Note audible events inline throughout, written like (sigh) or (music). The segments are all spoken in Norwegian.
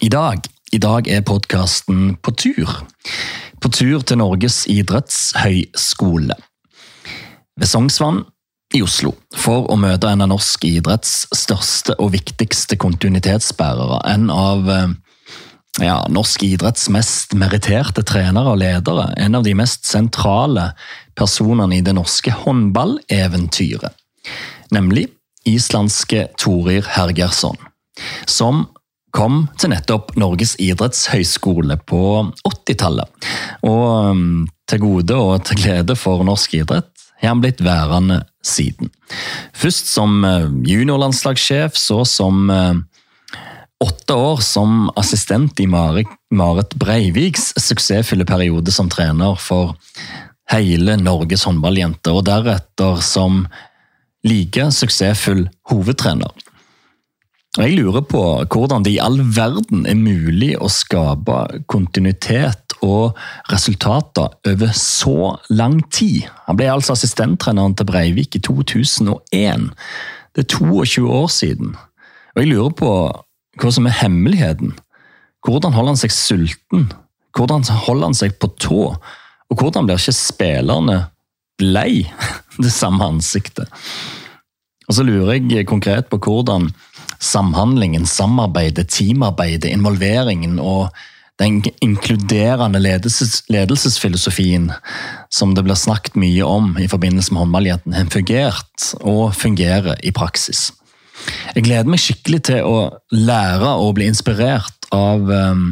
I dag, i dag er podkasten på tur. På tur til Norges idrettshøyskole. Ved Sognsvann i Oslo, for å møte en av norsk idretts største og viktigste kontinuitetsbærere. En av eh, ja, norsk idretts mest meritterte trenere og ledere. En av de mest sentrale personene i det norske håndballeventyret. Nemlig islandske Torir Hergersson. Som kom til nettopp Norges idrettshøyskole på 80-tallet. Og um, til gode og til glede for norsk idrett har han blitt værende siden. Først som uh, juniorlandslagssjef, så som uh, åtte år som assistent i Marit Breiviks suksessfulle periode som trener for hele Norges håndballjenter, og deretter som like suksessfull hovedtrener. Jeg lurer på hvordan det i all verden er mulig å skape kontinuitet og resultater over så lang tid. Han ble altså assistenttreneren til Breivik i 2001. Det er 22 år siden. Og Jeg lurer på hva som er hemmeligheten. Hvordan holder han seg sulten? Hvordan holder han seg på tå? Og hvordan blir ikke spillerne lei (laughs) det samme ansiktet? Og så lurer jeg konkret på hvordan samhandlingen, samarbeidet, teamarbeidet, involveringen og den inkluderende ledelses, ledelsesfilosofien som det blir snakket mye om i forbindelse med håndballjentene, har fungert og fungerer i praksis. Jeg gleder meg skikkelig til å lære og bli inspirert av um,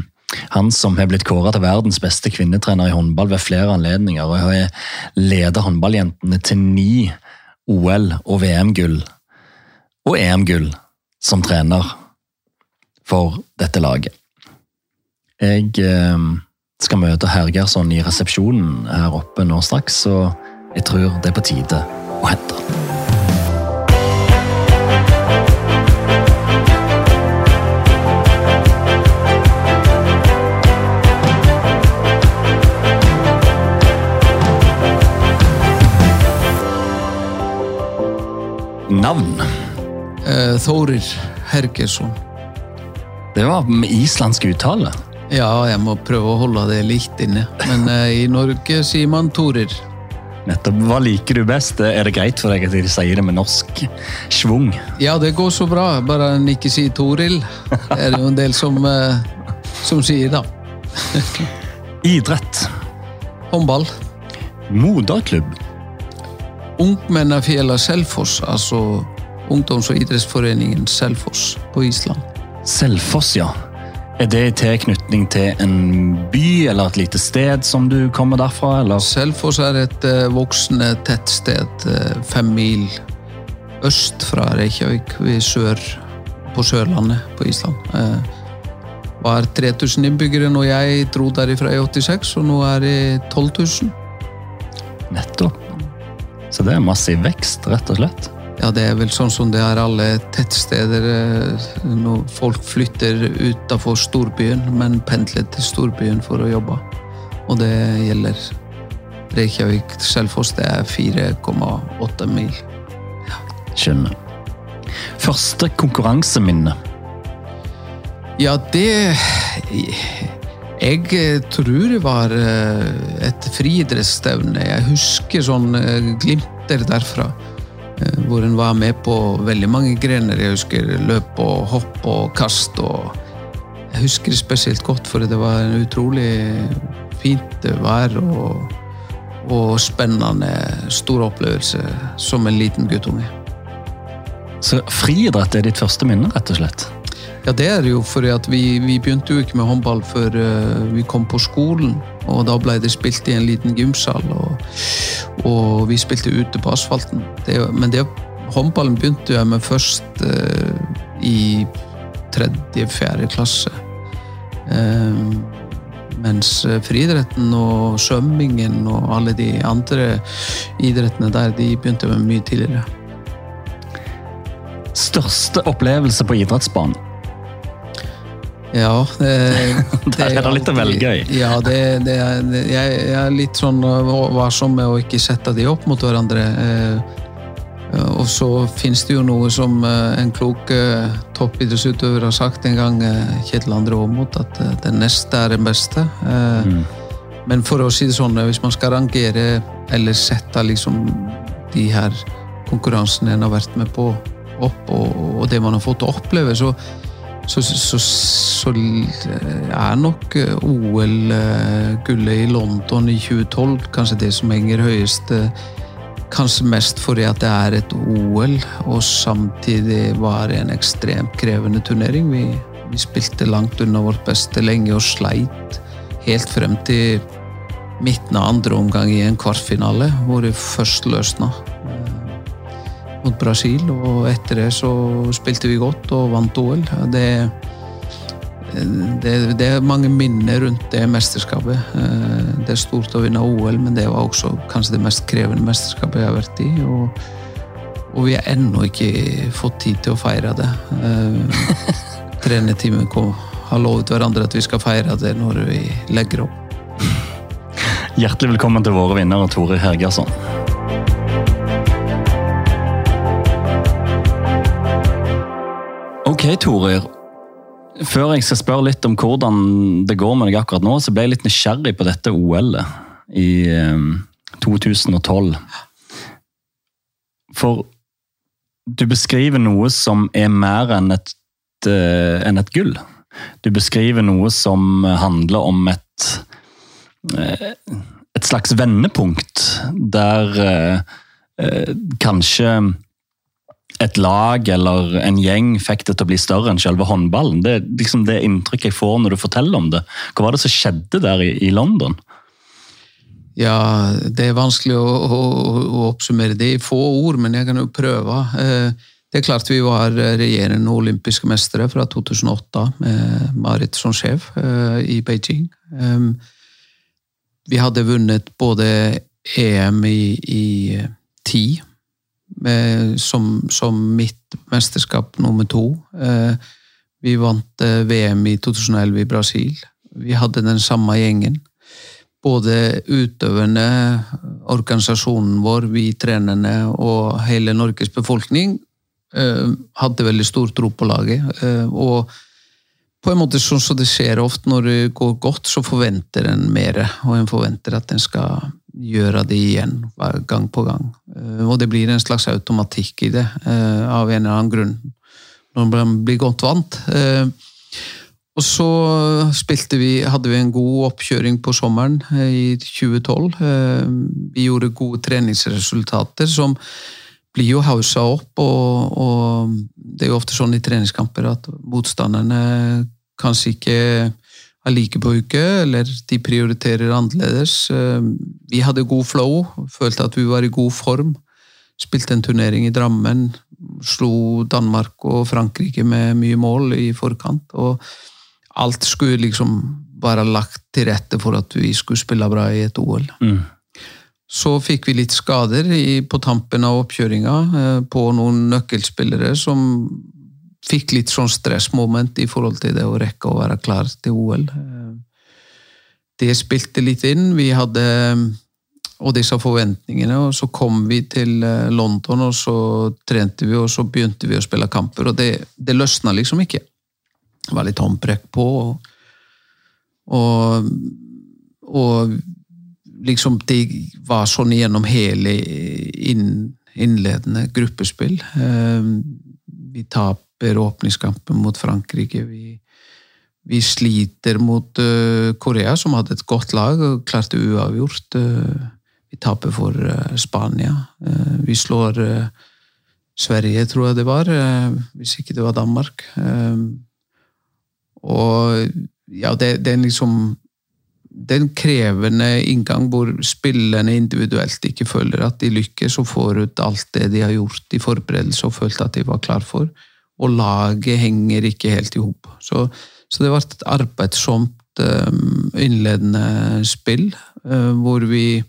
han som har blitt kåret til verdens beste kvinnetrener i håndball ved flere anledninger, og har ledet håndballjentene til ni OL- og VM-gull og EM-gull som trener for dette laget. Jeg eh, skal møte Hergersson i resepsjonen her oppe nå straks, så jeg tror det er på tide å hente han. Þórir Hergersson. Det var islandsk uttale? Ja, jeg må prøve å holde det litt inne. Men uh, i Norge sier man Torir. Nettopp. Hva liker du best? Er det greit for deg at de sier det med norsk schwung? Ja, det går så bra, bare en ikke sier Toril. Det er det jo en del som, som sier, da. (laughs) Idrett? Håndball. Moderklubb? Ungmennafjella Selfoss, altså ungdoms- og idrettsforeningen Selfoss på Island. Selfoss, ja. Er det i tilknytning til en by eller et lite sted som du kommer derfra? eller? Selfoss er et uh, voksende tettsted uh, fem mil øst fra Reykjavik, sør, på Sørlandet på Island. Uh, var 3000 innbyggere når jeg dro derifra i 86, og nå er det 12 000. Nettopp. Så det er massiv vekst, rett og slett? Ja, det er vel sånn som det er alle tettsteder eh, når folk flytter utafor storbyen, men pendler til storbyen for å jobbe. Og det gjelder Reykjavik, Selfoss, det er 4,8 mil. Ja. Skjønner. Første konkurranseminne? Ja, det Jeg tror det var eh, et friidrettsstevne. Jeg husker sånn eh, glimter derfra. Eh, hvor hun var med på veldig mange grener. Jeg husker løp og hopp og kast. og Jeg husker det spesielt godt, for det var en utrolig fint vær og, og spennende, stor opplevelse som en liten guttunge. Så friidrett er ditt første minne, rett og slett? Ja, det er jo, for vi, vi, begynte jo ikke med håndball før uh, vi kom på skolen. Og da ble det spilt i en liten gymsal, og, og vi spilte ute på asfalten. Det, men det, håndballen begynte jeg med først eh, i tredje-fjerde klasse. Eh, mens friidretten og svømmingen og alle de andre idrettene der, de begynte jeg med mye tidligere. Største opplevelse på idrettsbanen? Ja. Det, (laughs) Der er det litt å velge i. Ja, det, det jeg, jeg, er litt sånn varsom med å ikke sette de opp mot hverandre. Eh, Og så finnes det jo noe som en klok toppidrettsutøver har sagt en gang, Kjetil André Aamodt, at det neste er det beste. Mm. Men for å si det sånn, hvis man skal rangere eller sette liksom de her konkurransene en har vært med på opp, og, og det man har fått oppleve, så så, så, så, er nok eh, OL-gullet i London i 2012 kanskje det som henger høyest. Eh, kanskje mest fordi at det er et OL, og samtidig var det en ekstremt krevende turnering. Vi, vi spilte langt unna vårt beste lenge og sleit helt frem til midten av andre omgang i en kvartfinale, hvor det først løsna mot Brasil. Og etter det så spilte vi godt og vant OL. Det, det, det, er mange minner rundt det mesterskapet. Eh, det er stort å vinne OL, men det var også kanskje det mest krevende mesterskapet jeg har vært i. Og, og vi har ennå ikke fått tid til å feire det. Eh, trenerteamet har lovet hverandre at vi skal feire det når vi legger opp. Hjertelig velkommen til våre vinnere, Tore Hergersson. Ok, Torir. Før jeg skal spørre litt om hvordan det går med deg akkurat nå, så ble jeg litt nysgjerrig på dette OL-et i um, eh, 2012. For du beskriver noe som er mer enn et, uh, enn et gull. Du beskriver noe som handler om et uh, et slags vendepunkt der uh, kanskje et lag eller en gjeng fikk det til å bli større enn selve håndballen. Det er liksom det inntrykket jeg får når du forteller om det. Hva var det som skjedde der i, i London? Ja, det er vanskelig å, å, å, oppsummere det i få ord, men jeg kan jo prøve. Eh, det er klart vi var regjerende olympiske mestere fra 2008 med Marit som sjef eh, i Beijing. Eh, vi hadde vunnet både EM i, i som, som, mitt mesterskap nummer to. Eh, vi vant eh, VM i 2011 i Brasil. Vi hadde den samme gjengen. Både utøverne, organisasjonen vår, vi trenerne og hele Norges befolkning eh, hadde veldig stor tro på laget. Og på en måte sånn som det skjer ofte når det går godt, så forventer en mer, og en forventer at en skal gjøre det igjen gang på gang. Eh, og det blir en slags automatikk i det, eh, av en eller annen grunn, når man blir godt vant. Eh, og så vi, hadde vi en god oppkjøring på sommeren i 2012. Vi gjorde gode treningsresultater som blir jo hausa opp, og, og, det er jo ofte sånn i treningskamper at motstanderne kanskje ikke er like på uke, eller de prioriterer annerledes. Eh, vi hadde god flow, følte at vi var i god form. Spilte en turnering i Drammen, slo Danmark og Frankrike med mye mål i forkant. og Alt skulle liksom være lagt til rette for at vi skulle spille bra i et OL. Mm. Så fikk vi litt skader på tampen av oppkjøringa eh, på noen nøkkelspillere som fikk litt sånn stressmoment i forhold til det å rekke å være klar til OL. Det spilte litt inn. Vi hadde og disse forventningene, og så kom vi til eh, London, og så trente vi, og så begynte vi å spille kamper, og det, det løsna liksom ikke. Det var litt håndbrekk på, og, og, og liksom det var sånn gjennom hele innledende gruppespill. Eh, vi tap taper åpningskampen mot Frankrike. Vi, vi sliter mot uh, Korea, som hadde et godt lag og klarte uavgjort. Uh, vi taper for uh, Spania. vi slår Sverige, tror jeg det var, hvis ikke det var Danmark. og ja, det, det er liksom det er en krevende inngang hvor spillerne individuelt ikke føler at de lykkes og får ut alt det de har gjort i forberedelse og følte at de var klar for og laget henger ikke helt i hop. Så, så, det ble et arbeidsomt um, innledende spill, uh, hvor vi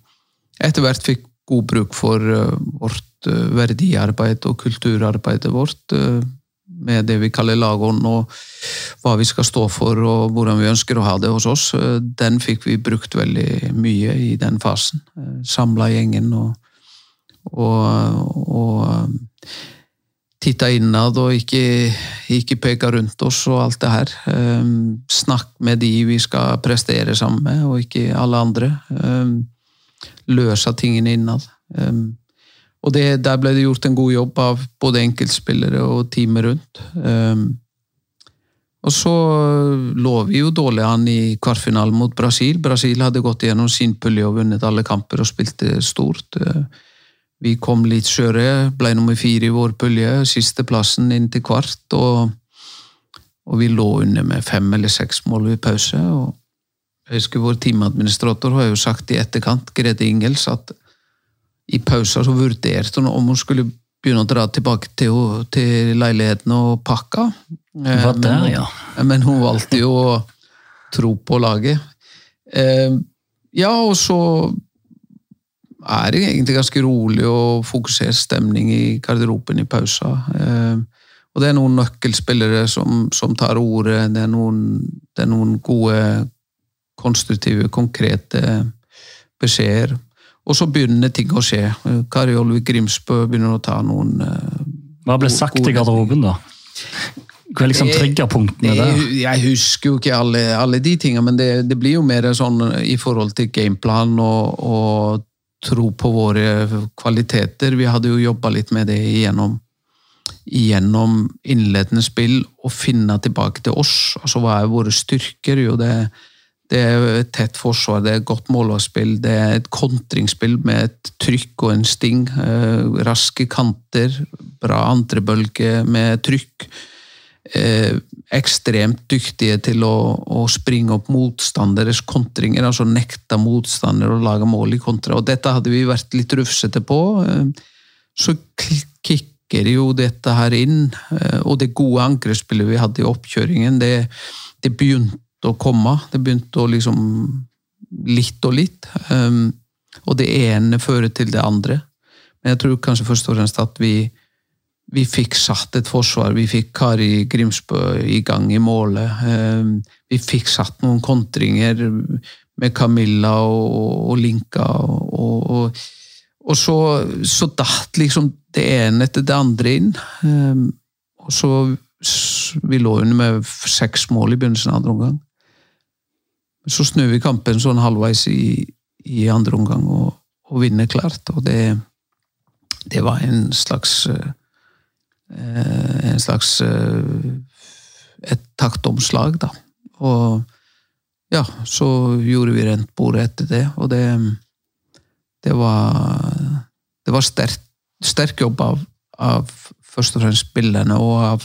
etter hvert fikk god bruk for uh, vårt verdiarbeid og kulturarbeidet vårt. Med det vi kaller lagånd, og hva vi skal stå for og hvordan vi ønsker å ha det hos oss. Den fikk vi brukt veldig mye i den fasen. Samla gjengen og, og, og titte innad og ikke, ikke peke rundt oss og alt det her. Um, snakk med de vi skal prestere sammen med, og ikke alle andre. Um, løse tingene innad. Um, og det, der ble det gjort en god jobb av både enkeltspillere og teamet rundt. Og så lå vi jo dårlig an i kvartfinalen mot Brasil. Brasil hadde gått gjennom sin pulje og vunnet alle kamper og spilte stort. Vi kom litt skjøre, ble nummer fire i vår pulje, sisteplassen inn til kvart. Og, og, vi lå under med fem eller seks mål ved pause. og jeg husker Vår teamadministrator har jo sagt i etterkant, Grete Ingels, at i pausen så vurderte hun om hun skulle begynne å dra tilbake til, til leiligheten og pakke. Hva der, ja. Men hun valgte jo å tro på laget. Eh, ja, og så er det egentlig ganske rolig og fokusert stemning i garderoben i pausa. Eh, og det er noen nøkkelspillere som, som tar ordet. Det er, noen, det er noen gode, konstruktive, konkrete beskjeder. Og så begynner ting å skje. Kari Olvik Grimsbø begynner å ta noen eh, Hva ble sagt i garderoben, da? Hva er liksom triggerpunktene der? Jeg husker jo ikke alle, alle de tingene, men det, det, blir jo mer sånn i forhold til gameplan og, og tro på våre kvaliteter. Vi hadde jo jobba litt med det gjennom, gjennom innledende spill, å finne tilbake til oss. Altså, Hva er våre styrker? Jo, det, det er et tett forsvar, det er et godt målvaktspill, det er et kontringsspill med et trykk og en sting. Eh, raske kanter, bra andrebølge med trykk. Eh, ekstremt dyktige til å, å, springe opp motstanderes kontringer, altså nekta motstander å lage mål i kontra. Og dette hadde vi vært litt rufsete på. Eh, så kicker jo dette her inn, eh, og det gode angrepsspillet vi hadde i oppkjøringen, det, det, begynte å komme. Det begynte å liksom Litt og litt. Um, og det ene fører til det andre. Men jeg tror kanskje først og fremst at vi vi fikk satt et forsvar. Vi fikk Kari Grimsbø i gang i målet. Ehm, vi fikk satt noen kontringer med Camilla og, og Linka. Og, og, og så, så, datt liksom det ene etter det andre inn. Ehm, og så Vi lå under med seks mål i begynnelsen av andre omgang. Så snur vi kampen sånn halvveis i, i andre omgang og, vinner klart. Og det, det var en slags Eh, en slags eh, et taktomslag, da. Og ja, så gjorde vi rent bordet etter det, og det Det var Det var sterk, sterk jobb av, av, først og fremst spillerne og av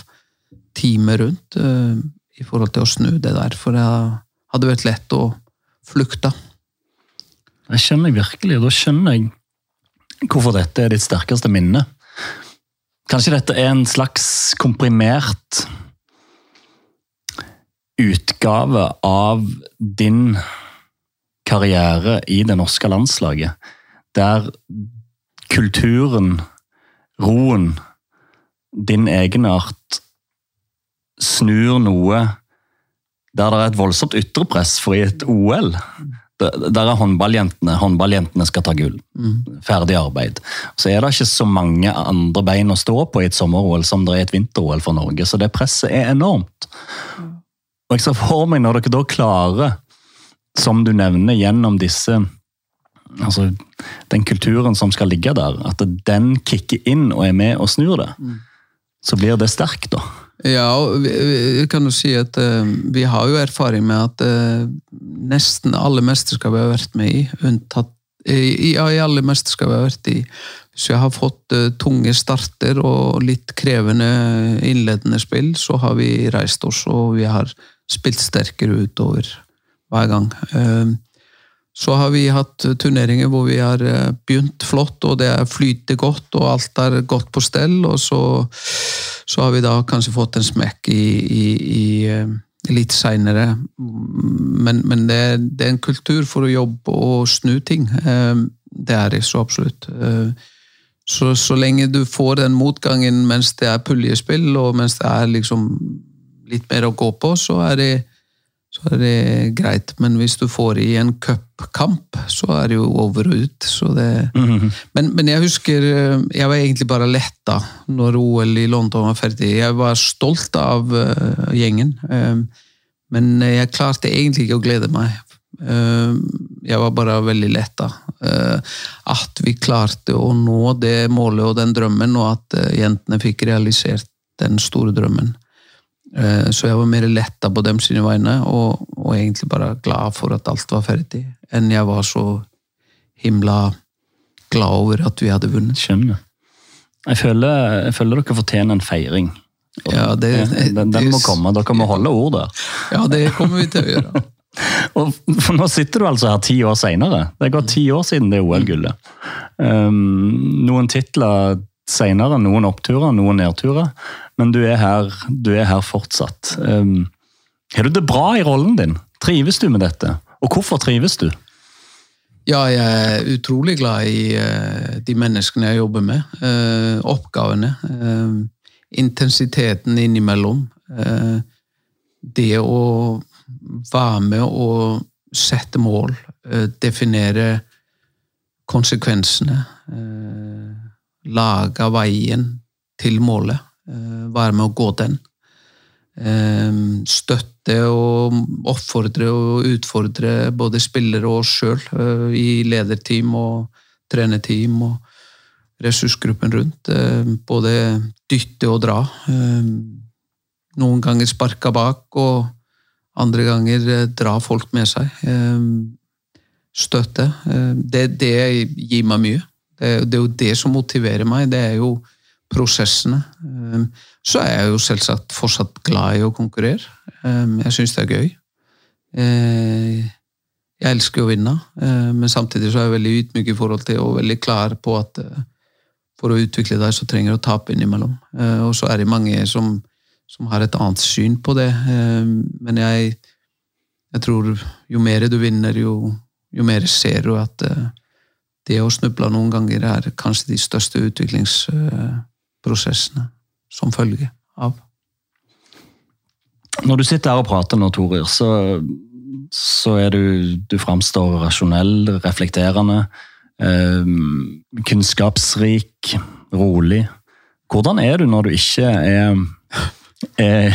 teamet rundt uh, i forhold til å snu det der, for det hadde vært lett å flukte. Det skjønner jeg virkelig, og da skjønner jeg hvorfor dette er ditt sterkeste minne. Kanskje dette er en slags komprimert utgave av din karriere i det norske landslaget. Der kulturen, roen, din egenart snur noe der det er et voldsomt ytre press for i et OL der er håndballjentene. Håndballjentene skal ta gull. Mm. Ferdig arbeid. Så er det ikke så mange andre bein å stå på i et sommer-OL som det er et vinter-OL for Norge. Så det presset er enormt. Og jeg ser for meg når dere da klarer, som du nevner, gjennom disse altså Den kulturen som skal ligge der, at den kicker inn og er med og snur det, mm. så blir det sterkt, da. Ja, og vi kan jo si at uh, vi har jo erfaring med at uh, nesten alle mesterskap vi har vært med i, unntatt i, ja, i alle mesterskap vi har vært i, hvis vi har fått uh, tunge starter og litt krevende innledende spill, så har vi reist oss og vi har spilt sterkere utover hver gang. Uh, så har vi hatt turneringer hvor vi har eh, begynt flott, og det flyter godt, og alt er godt på stell. Og så, så har vi da kanskje fått en smekk i, i, i eh, litt seinere. Men, men det, det, er en kultur for å jobbe og snu ting. Eh, det er det så absolutt. Så, så lenge du får den motgangen mens det er puljespill, og mens det er liksom litt mer å gå på, så er det så er det greit. Men hvis du får i en cupkamp, så er det jo over og ut. Så det... men, men, jeg husker eh, Jeg var egentlig bare letta når OL i London var ferdig. Jeg var stolt av uh, gjengen. Uh, men jeg klarte egentlig ikke å glede meg. Uh, jeg var bare veldig letta. at vi klarte å nå det målet og den drømmen, og at jentene fikk realisert den store drømmen. Eh, så jeg var mer letta på dem sine vegne, og, og, egentlig bare glad for at alt var ferdig, enn jeg var så himla glad over at vi hadde vunnet. Skjønner. Jeg føler, jeg føler dere fortjener en feiring. Ja, det, den, den, må komme. Dere må holde ord der. Ja, det kommer vi til å gjøre. (laughs) og for Nå sitter du altså her ti år seinere. Det er gått ti år siden det OL-gullet. Um, noen titler seinere, noen oppturer, noen nedturer men du er her, du er her fortsatt. Um, har du det bra i rollen din? Trives du med dette? Og hvorfor trives du? Ja, jeg er utrolig glad i uh, de menneskene jeg jobber med. Uh, oppgavene. Uh, intensiteten innimellom. det å være med og sette mål. definere konsekvensene. Lage veien til målet. Eh, være med å gå den. Eh, støtte og oppfordre og utfordre både spillere og oss sjøl eh, i lederteam og trenerteam og ressursgruppen rundt. Både dytte og dra. Noen ganger sparka bak, og andre ganger dra folk med seg. Støtte. Det, det gir meg mye. Det, det er jo det som motiverer meg. Det er jo prosessene. Ehm, så er jeg jo selvsagt fortsatt glad i å konkurrere. Ehm, jeg syns det er gøy. Eh, jeg elsker å vinne, eh, men samtidig så er jeg veldig ydmyk i forhold til og veldig klar på at eh, for å utvikle deg, så trenger du å tape innimellom. Og så er det mange som, som har et annet syn på det. Men jeg, jeg tror jo mer du vinner, jo, jo mer ser du at det å snuble noen ganger er kanskje de største utviklingsprosessene som følge av. Når du sitter her og prater nå, Torir, så, så er du Du framstår rasjonell, reflekterende, eh, kunnskapsrik, rolig. Hvordan er du når du ikke er, er,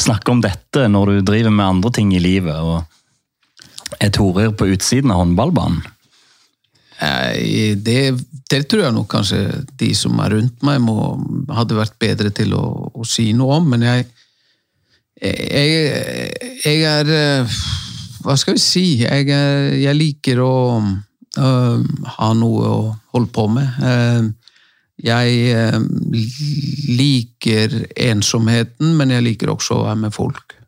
snakker om dette når du driver med andre ting i livet og er Torir på utsiden av håndballbanen? Det, det, tror jeg nok kanskje de som er rundt meg, må, hadde vært bedre til å, å si noe om. Men jeg, jeg, jeg er eh, Hva skal vi si? Jeg, jeg liker å uh, ha noe å holde på med. Uh, jeg uh, liker ensomheten, men jeg liker også å være med folk.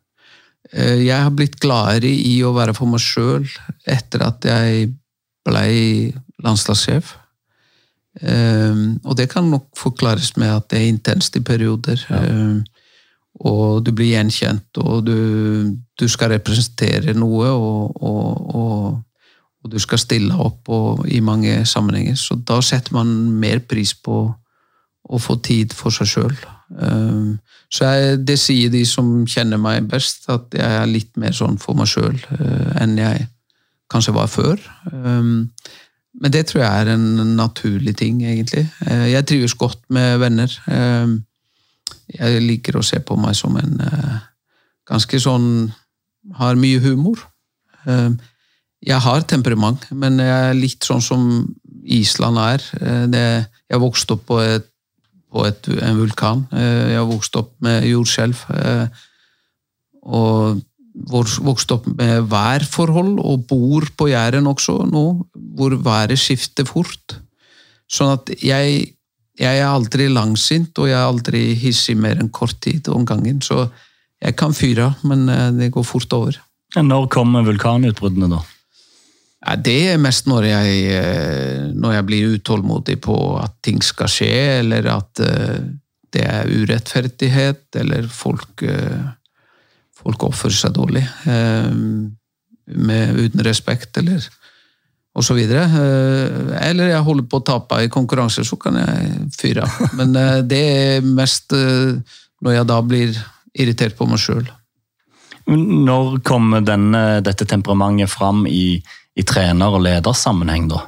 Jeg har blitt gladere i å være for meg sjøl etter at jeg blei landslagssjef. Um, og det kan nok forklares med at det er intenst i perioder. Ja. Um, og du blir gjenkjent, og du, du skal representere noe, og, og, og, og du skal stille opp i mange sammenhenger. Så da setter man mer pris på å få tid for seg sjøl. Um, så jeg, det sier de som kjenner meg best, at jeg er litt mer sånn for meg sjøl uh, enn jeg kanskje var før. Um, men det tror jeg er en naturlig ting, egentlig. Eh, jeg trives godt med venner. Eh, jeg liker å se på meg som en eh, ganske sånn Har mye humor. Jeg har temperament, men jeg er litt sånn som Island er. Jeg vokste opp på, et, på et, en vulkan. Jeg vokste opp med jordskjelv. Og vokst opp med værforhold og bor på Jæren også nå, hvor været skifter fort. Sånn at jeg, jeg er aldri langsint, og jeg er aldri hissig mer enn kort tid om gangen. Så jeg kan fyre, men eh, det går fort over. Når kommer vulkanutbruddene, da? Ja, det er mest når jeg, eh, når jeg blir utålmodig på at ting skal skje, eller at eh, det er urettferdighet, eller folk folk oppfører seg dårlig. Eh, med, uten respekt, eller videre. Eh, eller jeg holder på å tape i konkurranser, så kan jeg fyre av. (laughs) Men eh, det er mest når jeg da blir irritert på meg sjøl. Når kommer denne, dette temperamentet fram i, i trener- og ledersammenheng, da?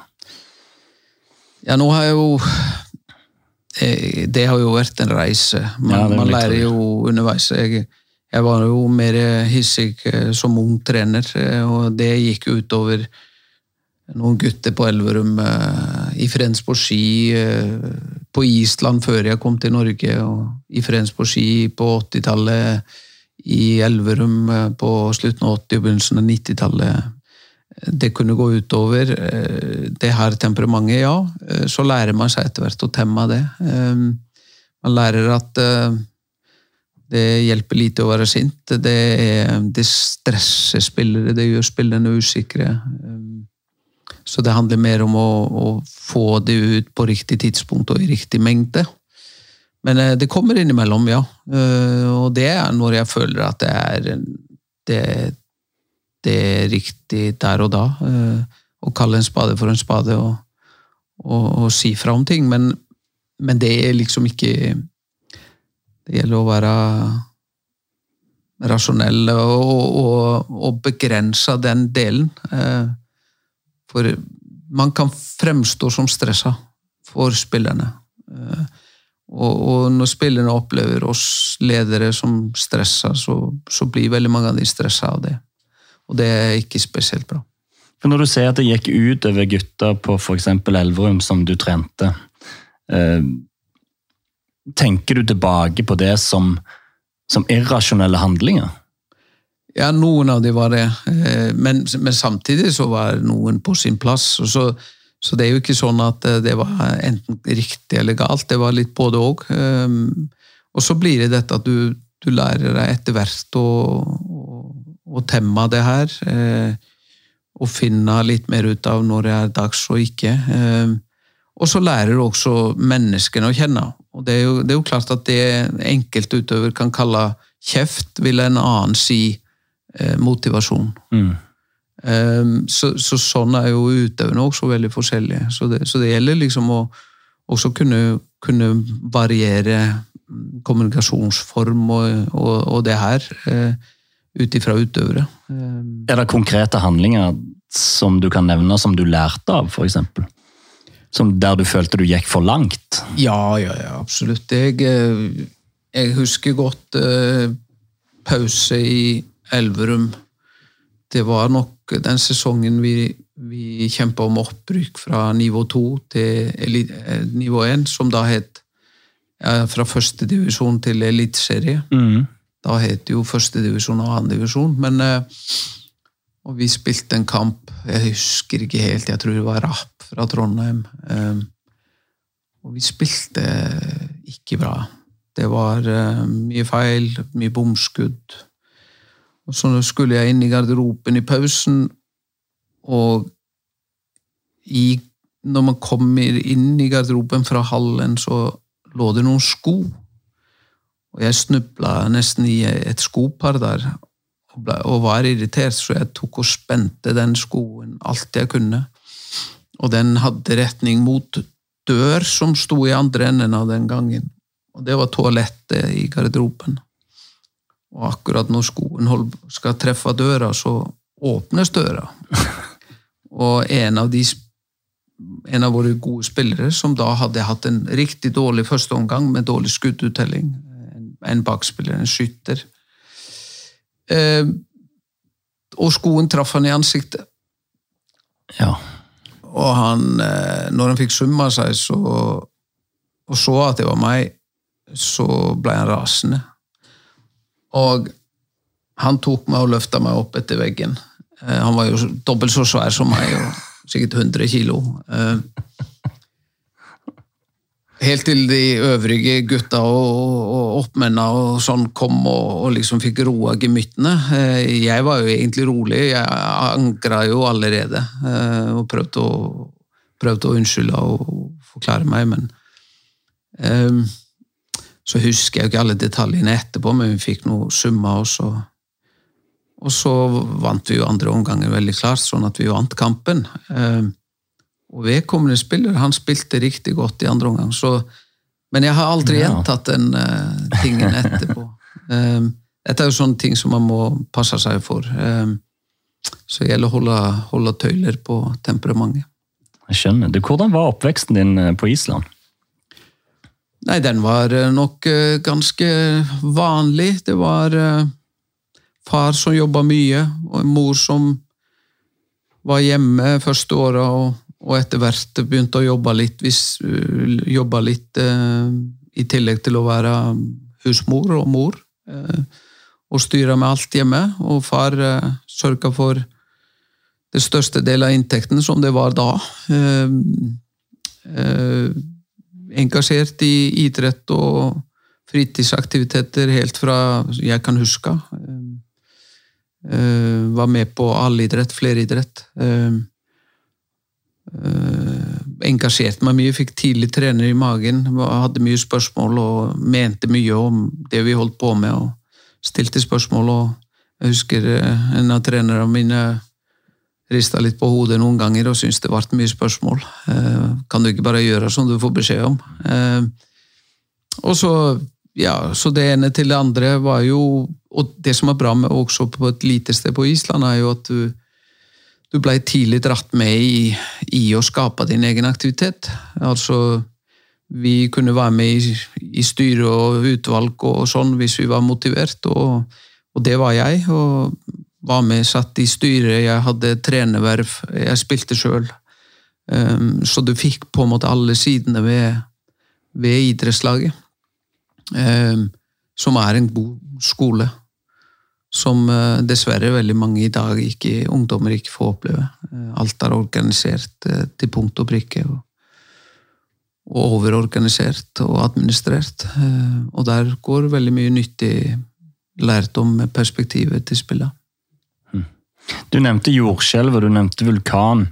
Ja, nå har jeg jo Det har jo vært en reise. Man, Ja, man lærer jo underveis. Jeg, jeg var jo mer hissig eh, som ung trener, eh, og det gikk utover noen gutter på Elverum eh, i Frens på ski, på Island før jeg kom til Norge, og i på ski på 80-tallet, i Elverum på slutten av 80- og begynnelsen av 90-tallet. Det kunne gå utover det her temperamentet, ja. Så lærer man seg etter hvert å temme det. Man lærer at det hjelper lite å være sint. Det, er, det stresser spillere, det gjør spillerne usikre. Eh, Så det handler mer om å, å få det ut på riktig tidspunkt og i riktig mengde. Men eh, det kommer innimellom, ja. Eh, Og det er når jeg føler at det er det, det er riktig der og da. eh, Å kalle en spade for en spade og, og, og si fra om ting. Men, men det er liksom ikke Det gjelder å være rasjonell og, og, og begrense den delen. eh, For man kan fremstå som stressa for spillerne. Eh, Og, når spillerne opplever oss ledere som stressa, så, så blir veldig mange av de stressa av det. Og det er ikke spesielt bra. For Når du ser at det gikk ut over gutter på f.eks. Elverum, som du trente, eh, tenker du tilbake på det som, som irrasjonelle handlinger? Ja, noen av de var det, eh, men, men samtidig så var noen på sin plass. og så så det er jo ikke sånn at eh, det var enten riktig eller galt, det var litt både òg. Og så blir det dette at du, du lærer deg etter hvert å, å, å temme det her. eh, Og finne litt mer ut av når det er dags og ikke. Og så lærer du også menneskene å kjenne. Og det er jo, det er jo klart at det enkelte utøver kan kalle kjeft, vil en annen si eh, motivasjon. Mm. Um, så, så sånn er jo utøverne også veldig forskjellige. Så det, så det gjelder liksom å også kunne, kunne variere mm, kommunikasjonsform og, og, og det her eh, ut ifra utøvere. Um, Er det konkrete handlinger som du kan nevne som du lærte av, f.eks.? Som der du følte du gikk for langt? ja, ja, ja, absolutt. Jeg, eh, jeg husker godt eh, pause i Elverum. Det var nok den sesongen vi, vi kjempa om opprykk fra nivå 2 til eli- eh, nivå 1, som da het ja, fra første divisjon til eliteserie. Mm. Da het det jo første divisjon og andredivisjon. divisjon, men eh, Og vi spilte en kamp, jeg husker ikke helt, jeg tror det var Rapp fra Trondheim. eh, Og vi spilte ikke bra. Det var eh, mye feil, mye bomskudd. Og så skulle jeg inn i garderoben i pausen, og i, når man kommer inn i garderoben fra hallen, så lå det noen sko. Og jeg snubla nesten i et skopar der, og, ble, og var irritert, så jeg tok og spente den skoen alt jeg kunne. Og den hadde retning mot dør som sto i andre enden av den gangen. Og det var toalettet i garderoben. Og akkurat når skoen skal treffe døra, så åpnes døra. (laughs) Og en av, de, en av våre gode spillere, som da hadde hatt en riktig dårlig første omgang med dårlig skudduttelling, en, bakspiller, en skytter eh, Og skoen traff han i ansiktet. Ja. Og han, eh, når han fikk summa seg så, og så at det var meg, så ble han rasende. Og han tok meg og løfta meg opp etter veggen. Eh, Han var jo dobbelt så svær som meg, og sikkert 100 kilo. Helt til de øvrige gutta og, og oppmennene og sånn kom og, og liksom fikk roa gemyttene. Eh, Jeg var jo egentlig rolig, jeg angra jo allerede eh, og prøvde å, prøvde å unnskylde og forklare meg, men um, så husker jeg jo ikke alle detaljene etterpå, men vi fikk noe summa, og så og så vant vi jo andre omgangen veldig klart, sånn at vi vant kampen. Eh, og vedkommende spiller, han spilte riktig godt i andre omgang, så Men jeg har aldri Ja. gjentatt den uh, tingen etterpå. (laughs) Um, dette er jo sånne ting som man må passe seg for. Um, så det gjelder å holde, holde tøyler på temperamentet. Jeg skjønner. Du, hvordan var oppveksten din eh, på Island? Nei, den var eh, nok uh, ganske vanlig. Det var uh, far som jobba mye, og en mor som var hjemme første åra, og, og, etter hvert begynte å jobbe litt, hvis, jobbe litt eh, i tillegg til å være husmor og mor. og styre med alt hjemme. Og far eh, sørga for det største delen av inntekten som det var da. Eh, eh, engasjert i idrett og fritidsaktiviteter helt fra jeg kan huske. Eh, var med på allidrett, fleridrett. Engasjerte meg mye, fikk tidlig trener i magen. Hadde mye spørsmål og mente mye om det vi holdt på med. og Stilte spørsmål. og Jeg husker en av trenerne mine rista litt på hodet noen ganger og syntes det ble mye spørsmål. Eh, kan du ikke bare gjøre som du får beskjed om? Eh, og så, ja, så det ene til det andre var jo Og det som er bra med også på et lite sted på Island, er jo at du, du ble tidlig dratt med i, i å skape din egen aktivitet. Altså vi kunne være med i, i styre og utvalg og sånn hvis vi var motivert, og, og det var jeg. og var med, satt i styret, jeg hadde trenerverv, jeg spilte sjøl. Um, så du fikk på en måte alle sidene ved, ved idrettslaget. Um, som er en god skole. Som uh, dessverre veldig mange i dag ikke, ungdommer ikke får oppleve. Uh, alt er organisert uh, til punkt og prikke. Og, og overorganisert og administrert. og der går veldig mye nyttig lærdom med perspektivet til spillet. Du nevnte jordskjelv og du nevnte vulkan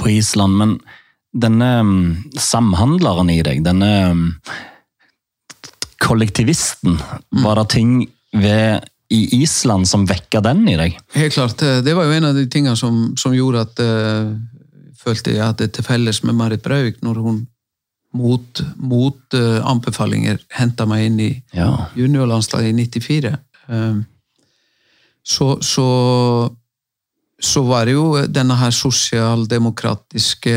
på Island, men denne um, samhandleren i deg, denne um, kollektivisten, mm. var det ting ved i Island som vekka den i deg? Helt klart. Eh, det var jo en av de tingene som, som gjorde at uh, følte jeg hadde til felles med Marit Brauvik når hun mot, mot uh, anbefalinger henta meg inn i ja. juniorlandslaget i 94. Uh, så, så, så, var det jo denne her sosialdemokratiske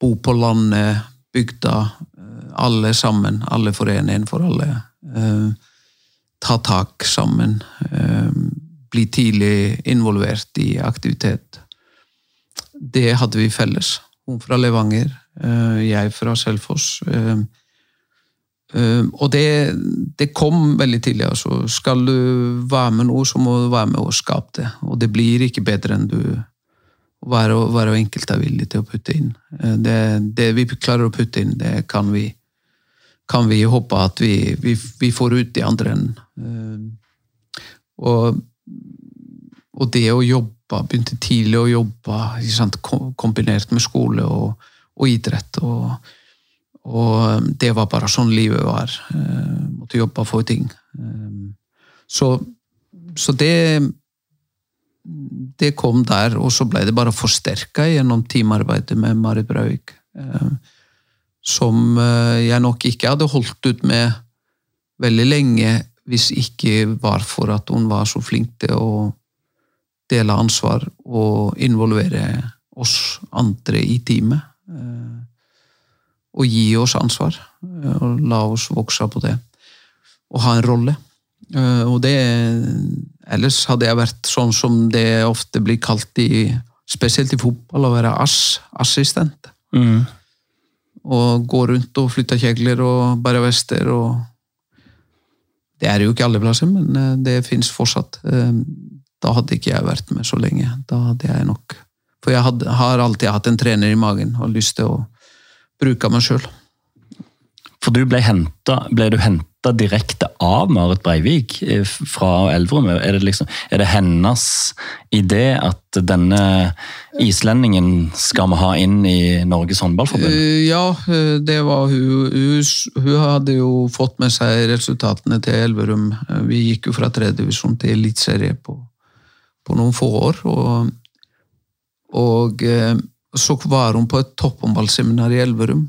bo på landet, bygda, alle sammen, alle foreningen for alle. Eh, ta tak sammen. Eh, bli tidlig involvert i aktivitet. Det hadde vi felles. Hun fra Levanger, eh, jeg fra Selfoss. Eh, og det, det, kom veldig tidlig. altså. Skal du være med noe, så må du være med og skape det. Og det blir ikke bedre enn du hver og, hver enkelt er villig til å putte inn. Det, det, vi klarer å putte inn, det kan vi, kan vi håpe at vi, vi, vi får ut i andre enden. Uh, og, og, det å jobbe, begynte tidlig å jobbe sant, kombinert med skole og, og idrett. og og um, det var bare sånn livet var. Uh, måtte jobbe for ting. Så, så det Det kom der, og så ble det bare forsterka gjennom teamarbeidet med Marit Brauvik. Som uh, jeg nok ikke hadde holdt ut med veldig lenge hvis ikke var for at hun var så flink til å dele ansvar og involvere oss andre i teamet og gi oss ansvar. Eh, og la oss vokse på det. Og ha en rolle. Eh, og det Ellers hadde jeg vært sånn som det ofte blir kalt i Spesielt i fotball, å være ass-assistent. Mm. Og gå rundt og flytte kjegler og bære vester og Det er jo ikke alle plasser, men eh, det fins fortsatt. Da hadde ikke jeg vært med så lenge. Da hadde jeg nok For jeg hadde, har alltid hatt en trener i magen og lyst til å bruke meg sjøl. For du ble, hentet, ble du henta direkte av Marit Breivik eh, fra Elverum? Er liksom, er det hennes idé at denne islendingen skal vi ha inn i Norges håndballforbund? Eh, ja, eh, det var hun. hun. Hun hadde jo fått med seg resultatene til Elverum. Vi gikk jo fra tredjedivisjon til eliteserie på, på noen få år. og, og så var hun på et topphåndballseminar i Elverum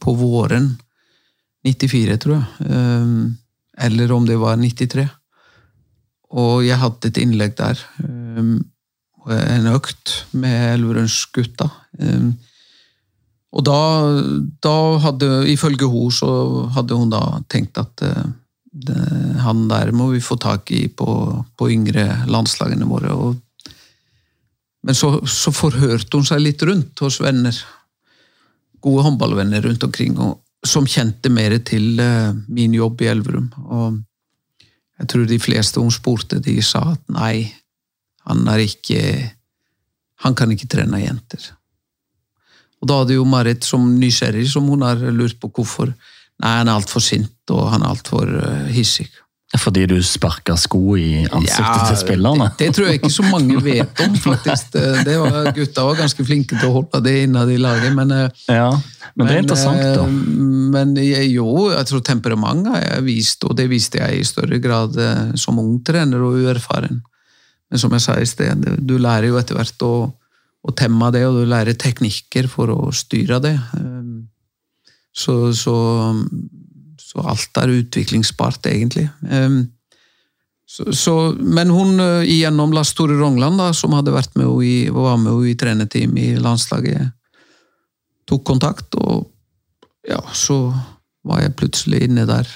på våren 94, tror jeg. Eh, eller om det var 93. og jeg hadde et innlegg der. Um, en økt med Elverumsgutta. Um, og da, da hadde, ifølge hun, så hadde hun da tenkt at uh, det, han der må vi få tak i på, på yngre landslagene våre. Og, men så, så, forhørte hun seg litt rundt hos venner. Gode håndballvenner rundt omkring, og, som kjente mer til uh, min jobb i Elverum. Og jeg tror de fleste hun spurte, de sa at nei, han er ikke Han kan ikke trene jenter. Og da hadde jo Marit som nysgjerrig, som hun har lurt på hvorfor. Nei, han er altfor sint, og han er altfor uh, hissig. Fordi du sparka sko i ansiktet ja, til spillerne? Det, det, tror jeg ikke så mange vet om, faktisk. Det var, gutta var ganske flinke til å holde det innad i laget, men eh, Ja, men det er interessant, da. Men men jo, jeg tror temperamentet har jeg vist, og det viste jeg i større grad som ung trener og uerfaren. Men som jeg sa i sted, du lærer jo etter hvert å å temme det, og du lærer teknikker for å styre det. Så, så, så alt er utviklingsbart, egentlig. Ehm, så, så, men hun igjennom gjennom Lars Tore Rongland, da, som hadde vært med i, var med henne i trenerteam i landslaget, tok kontakt, og ja, så var jeg plutselig inne der.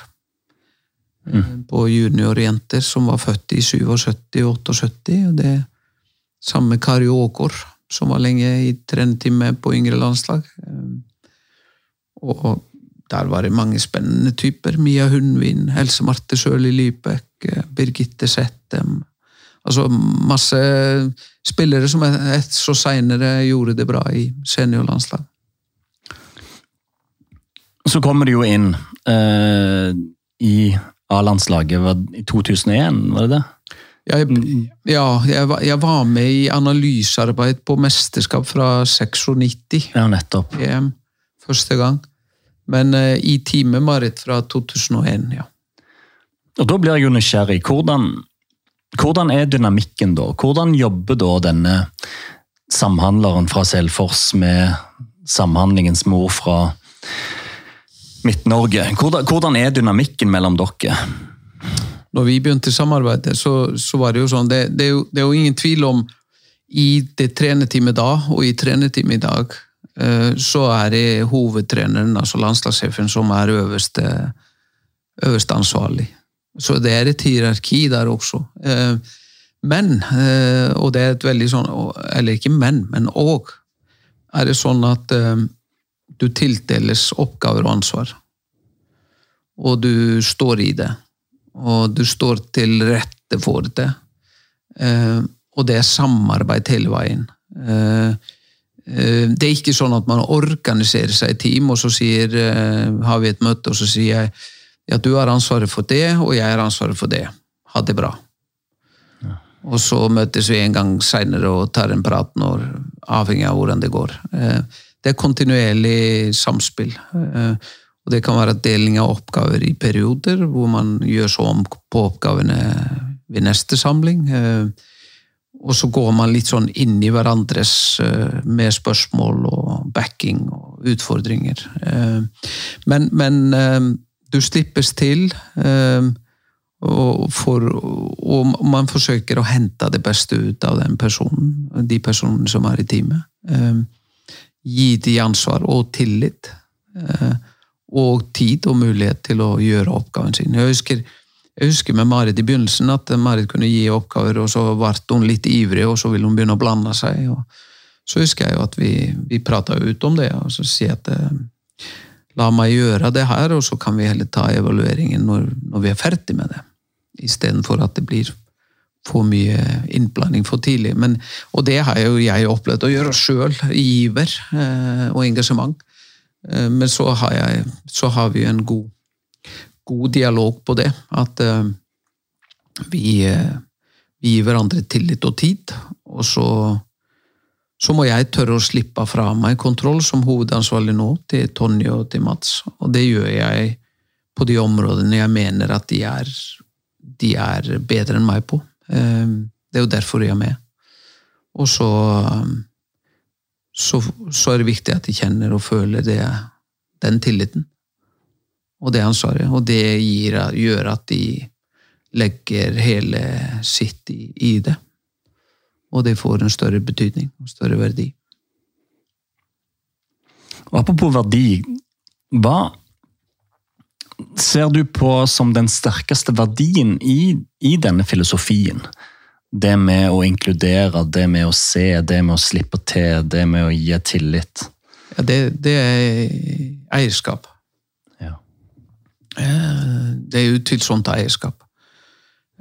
Mm. Eh, på juniorjenter som var født i 77 og 78. og det Samme Kari Åkår, som var lenge i trenertime på yngre landslag. Og der var det mange spennende typer. Mia Hundvin, Else Marte Sjøli Lybekk, Birgitte Settem. Altså masse spillere som et så seinere gjorde det bra i seniorlandslag. Så kommer du jo inn eh, i A-landslaget i 2001, var det det? Jeg, mm. ja, jeg, jeg, var med i analysearbeid på mesterskap fra 96. Ja, nettopp. EM, første gang. Men uh, i teamet Marit fra 2001, ja. Og Da blir jeg jo nysgjerrig. Hvordan, hvordan er dynamikken da? Hvordan jobber da denne samhandleren fra Selfors med samhandlingens mor fra Midt-Norge? Hvordan, hvordan er dynamikken mellom dere? når vi begynte samarbeidet, så, så var det jo sånn det, det, er jo, det, er jo, ingen tvil om i det trenerteamet da og i trenerteamet i dag, eh, så er det hovedtreneren, altså landslagssjefen, som er øverste, øverste ansvarlig. Så det er et hierarki der også. Eh, men, eh, og det er et veldig sånn Eller ikke men, men òg er det sånn at du tildeles oppgaver og ansvar. Og du står i det og du står til rette for det. Eh, og det er samarbeid hele veien. Eh, eh, det er ikke sånn at man organiserer seg i team, og så sier, har vi et møte, og så sier jeg at du har ansvaret for det, og jeg har ansvaret for det. Ha det bra. Ja. Og så møtes vi en gang seinere og tar en prat, når, avhengig av hvordan det går. Det er kontinuerlig samspill. Og Det kan være deling av oppgaver i perioder, hvor man gjør så om på oppgavene ved neste samling. Eh, og så går man litt sånn inn i hverandres eh, med spørsmål og backing og utfordringer. Eh, men, men du slippes til, og, for, og, man forsøker å hente det beste ut av den personen, de personene som er i teamet. Gi de ansvar og tillit og tid og mulighet til å gjøre oppgaven sin. Jeg husker, jeg husker med Marit i begynnelsen at Marit kunne gi oppgaver, og så ble hun litt ivrig, og så ville hun begynne å blande seg. så husker jeg jo at vi, vi prata ut om det, og så sier jeg at eh, la meg gjøre det her, og så kan vi heller ta evalueringen når, når vi er ferdig med det. Istedenfor at det blir for mye innblanding for tidlig. Men, og det har jo jeg opplevd å gjøre sjøl, i iver eh, og engasjement. Eh, men så har, jeg, så har vi en god, god, dialog på det. At uh, vi, uh, vi, gir hverandre tillit og tid. Og så, så, må jeg tørre å slippe fra meg kontroll som hovedansvarlig nå til Tonje og til Mats. Og det gjør jeg på de områdene jeg mener at de er, de er bedre enn meg på. Uh, det er jo derfor jeg er med. Og så så, så, er det viktig at de kjenner og føler det, den tilliten og det ansvaret. Og det gir, gjør at de legger hele sitt i, i det. Og det får en større betydning og større verdi. Og apropos verdi, hva ser du på som den sterkeste verdien i, i denne filosofien? Det med å inkludere, det med å se, det med å slippe til, det med å gi tillit. Ja, det, det er eierskap. Det er utvilsomt eierskap.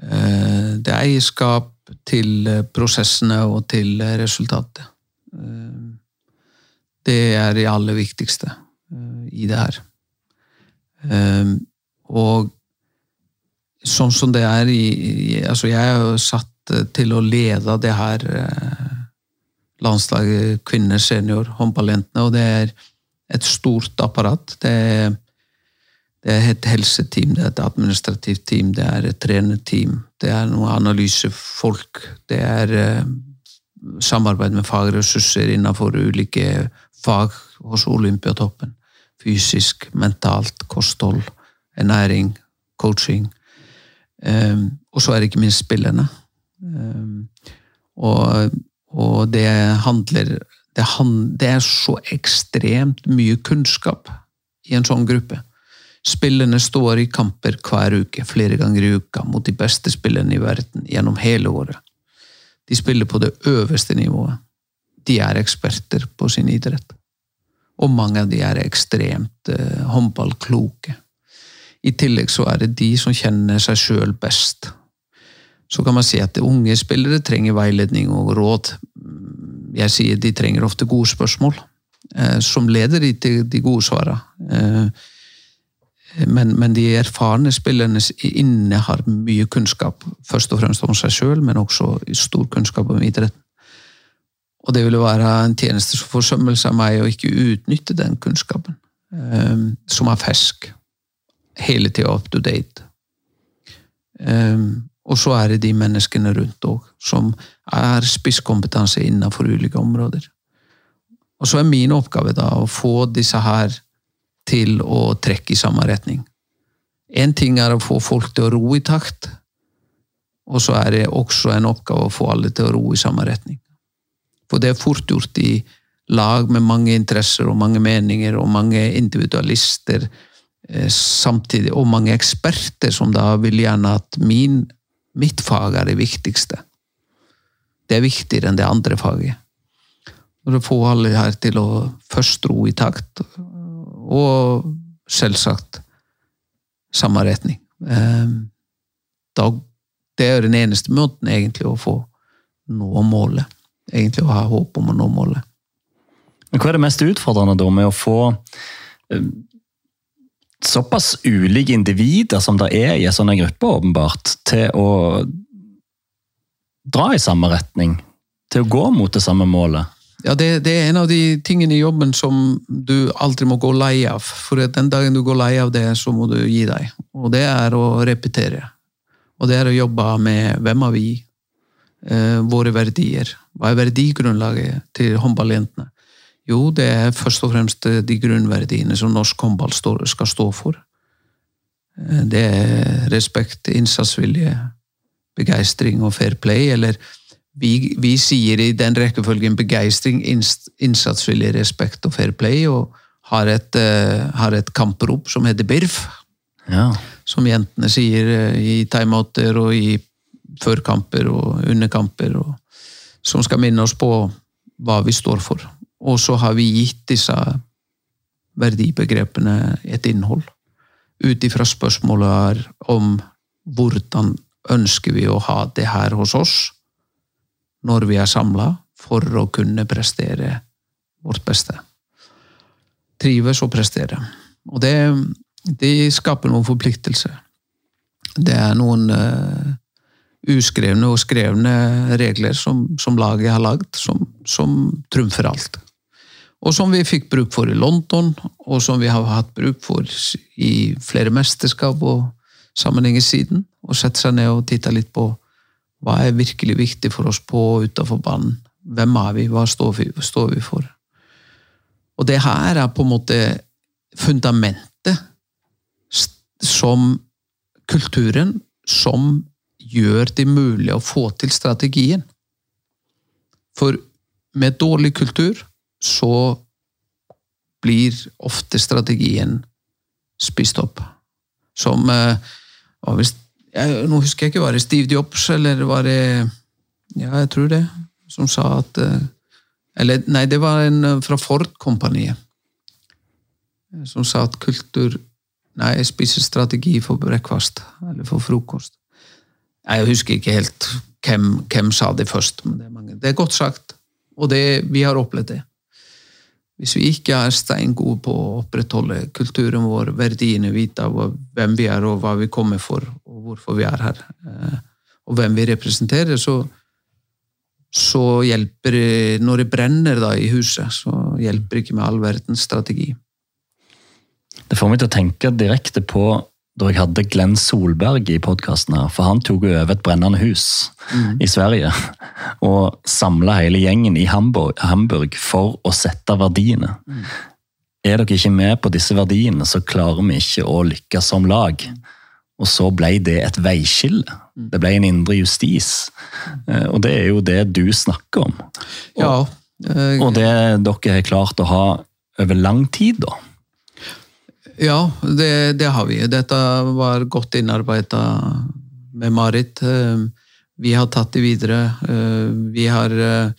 Eh, Det er eierskap til eh, prosessene og til eh, resultatet. Det er det aller viktigste i det her. Og sånn som det er i, Altså, jeg er jo satt til å lede det her landslaget kvinner senior, håndballjentene, og det er et stort apparat. Det er det er et helseteam, det er et administrativt team, det er et trenerteam, det er noen analysefolk, det er eh, samarbeid med fagressurser innenfor ulike fag hos Olympiatoppen. Fysisk, mentalt, kosthold, ernæring, coaching. Um, og så er det ikke minst spillerne. Um, og, og det handler det, han, det er så ekstremt mye kunnskap i en sånn gruppe. Spillerne står i kamper hver uke, flere ganger i uka, mot de beste spillerne i verden gjennom hele året. De spiller på det øverste nivået. De er eksperter på sin idrett. Og mange av de er ekstremt eh, håndballkloke. I tillegg så er det de som kjenner seg sjøl best. Så kan man si at unge spillere trenger veiledning og råd. Jeg sier de trenger ofte gode spørsmål, eh, som leder de til de gode svarene. Eh, men, men de erfarne spillerne innehar mye kunnskap, først og fremst om seg sjøl, men også stor kunnskap om idretten. Og det ville være en tjenesteforsømmelse av meg å ikke utnytte den kunnskapen, um, som er fersk. Hele tida up to date. Um, og så er det de menneskene rundt òg, som er spisskompetanse innenfor ulike områder. Og så er min oppgave da å få disse her til å trekke i samme retning. En ting er å få folk til å ro i takt, og så er det også en oppgave å få alle til å ro i samme retning. For det er fort gjort i lag med mange interesser og mange meninger og mange individualister eh, samtidig, og mange eksperter som da vil gjerne at min, mitt fag er det viktigste. Det er viktigere enn det andre faget. Og du får alle her til å først ro i takt, og selvsagt samme retning. Da, det er den eneste måten egentlig å få nå målet. Egentlig å ha håp om å nå målet. Men Hva er det mest utfordrende da med å få eh, såpass ulike individer som det er i en sånn gruppe, åpenbart, til å dra i samme retning? Til å gå mot det samme målet? Ja, det, det, er en av de tingene i jobben som du aldri må gå lei av. For den dagen du går lei av det, så må du gi deg. Og det er å repetere. Og det er å jobbe med hvem er vi, eh, våre verdier. Hva er verdigrunnlaget til håndballjentene? Jo, det er først og fremst de grunnverdiene som norsk håndball skal stå for. Eh, det er respekt, innsatsvilje, begeistring og fair play, eller vi, vi, sier i den rekkefølgen begeistring, innsatsvillig respekt og fair play, og har et, uh, har et kamprop som heter BIRF. Ja. Som jentene sier uh, i timeouter og i førkamper og underkamper. Og, som skal minne oss på hva vi står for. Og så har vi gitt disse verdibegrepene et innhold. Ut ifra spørsmålet om hvordan ønsker vi å ha det her hos oss når vi er samla for å kunne prestere vårt beste. Trives og prestere. Og det, det skaper noen forpliktelser. Det er noen uh, uskrevne og skrevne regler som, som laget har lagd, som, som trumfer alt. Og som vi fikk bruk for i London, og som vi har hatt bruk for i flere mesterskap og sammenhenger siden. Og sette seg ned og titte litt på hva er virkelig viktig for oss på og utafor banen? Hvem er vi? Hva står vi, står vi, for? Og det her er på en måte fundamentet som kulturen som gjør det mulig å få til strategien. For med dårlig kultur så blir ofte strategien spist opp. Som hva hvis, jeg, Nå husker jeg ikke, var det Steve Jobs eller var det Ja, jeg tror det. Som sa at eh, Eller nei, det var en eh, fra Ford-kompaniet. Som sa at kultur Nei, jeg spiser strategi for brekkfast. Eller for frokost. Jeg husker ikke helt hvem, hvem sa det først, men det er, mange. det er godt sagt. Og det, vi har opplevd det. Hvis vi ikke er steingode på å opprettholde kulturen vår, verdiene, vite hvem vi er og hva vi kommer for, og hvorfor vi er her, eh, og hvem vi representerer, så, så hjelper det Når det brenner da i huset, så hjelper det ikke med all verdens strategi. Det får meg til å tenke direkte på da jeg hadde Glenn Solberg i podkasten her, for han tok over et brennende hus mm. i Sverige. Og samla hele gjengen i Hamburg, Hamburg for å sette verdiene. Mm. Er dere ikke med på disse verdiene, så klarer vi ikke å lykkes som lag. Og så ble det et veiskille. Mm. Det ble en indre justis. Eh, og det er jo det du snakker om. Og, ja, jeg... og det dere har klart å ha over lang tid, da. Ja, det, det, har vi. Dette var godt innarbeida med Marit. Eh, vi har tatt det videre. Eh, vi, har, eh,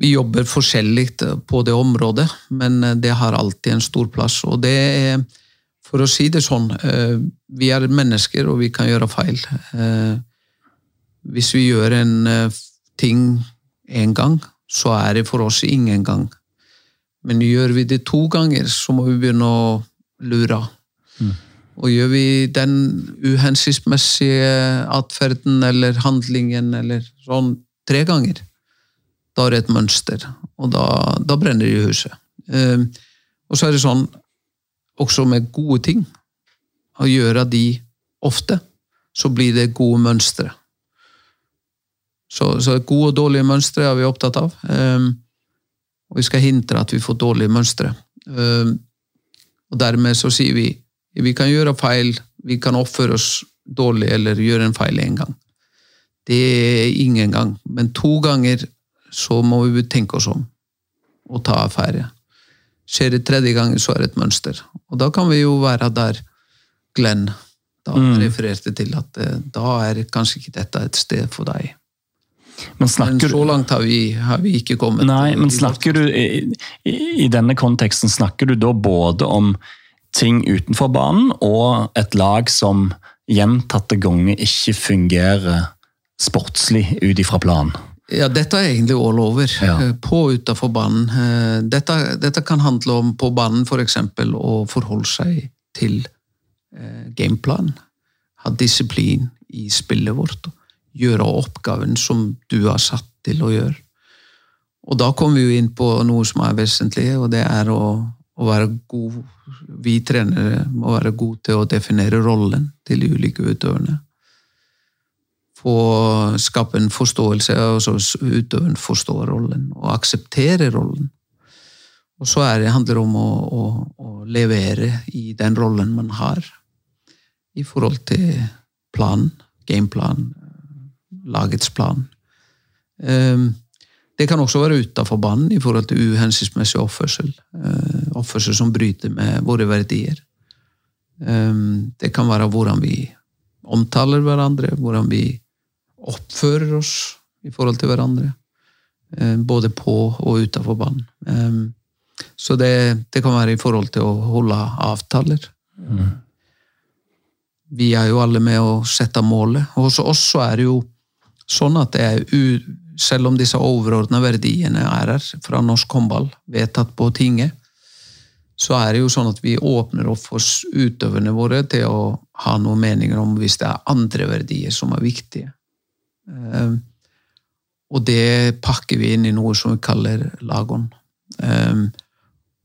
vi jobber forskjellig på det området, men det har alltid en stor plass. Og det er, for å si det sånn, vi er mennesker, og vi kan gjøre feil. Hvis vi gjør en ting én gang, så er det for oss ingen gang. Men gjør vi det to ganger, så må vi begynne å lura. Mm. Og gjør vi den uhensiktsmessige atferden eller handlingen eller sånn tre ganger, da er det et mønster, og da, da brenner det i huset. Eh, og så er det sånn også med gode ting. Å gjøre de ofte, så blir det gode mønstre. Så, så gode og dårlige mønstre er vi opptatt av. Um, og vi skal hindre at vi får dårlige mønstre. Um, og dermed så sier vi vi kan gjøre feil, vi kan oppføre oss dårlig eller gjøre en feil én gang. Det er ingen gang. Men to ganger så må vi tenke oss om og ta affære. Skjer det tredje gangen, så er det et mønster. Og da kan vi jo være der Glenn da mm. refererte til at eh, da er kanskje ikke dette et sted for deg. Men, men, så langt har vi, har vi ikke kommet. Nei, men snakker du, i, i, denne konteksten snakker du da både om ting utenfor banen og et lag som gjentatte ganger ikke fungerer sportslig ut ifra planen? Ja, dette er egentlig all over. Ja. Eh, på og utenfor banen. Eh, dette, dette, kan handle om på banen f.eks. For å forholde seg til eh, gameplan. Ha disiplin i spillet vårt gjøre oppgaven som du har satt til å gjøre. Og da kommer vi jo inn på noe som er vesentlig, og det er å, å være god Vi trenere må være gode til å definere rollen til de ulike utøverne. Få skape en forståelse, og så utøveren forstår rollen og akseptere rollen. Og så er det, handler det om å, å, å levere i den rollen man har, i forhold til planen, gameplanen, lagets plan. Ehm, det kan også være utenfor banen i forhold til uhensiktsmessig oppførsel. Eh, oppførsel som bryter med våre verdier. Ehm, det kan være hvordan vi omtaler hverandre, hvordan vi oppfører oss i forhold til hverandre. Ehm, både på og utenfor banen. Så det, det, kan være i forhold til å holde avtaler. Mm. Vi er jo alle med å sette målet. Og hos oss så er det jo Sånn at det er, selv om disse overordna verdiene er her fra norsk håndball, vedtatt på tinget, så er det jo sånn at vi åpner opp for utøverne våre til å ha noen meninger om hvis det er andre verdier som er viktige. Ehm, og det pakker vi inn i noe som vi kaller lagon. Ehm,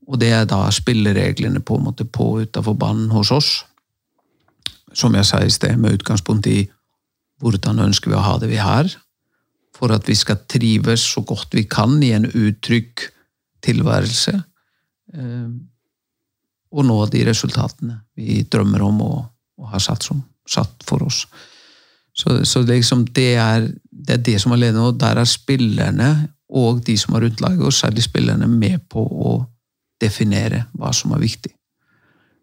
og det er da spillereglene på en måte på utenfor banen hos oss. Som jeg sa i sted, med utgangspunkt i hvordan ønsker vi å ha det vi har, for at vi skal trives så godt vi kan i en utrygg tilværelse, eh, og nå de resultatene vi drømmer om og, har satt, som, satt, for oss. Så, så liksom det, er, det er det som er ledende, og der er spillerne og de som har rundt laget, og særlig spillerne, med på å definere hva som er viktig.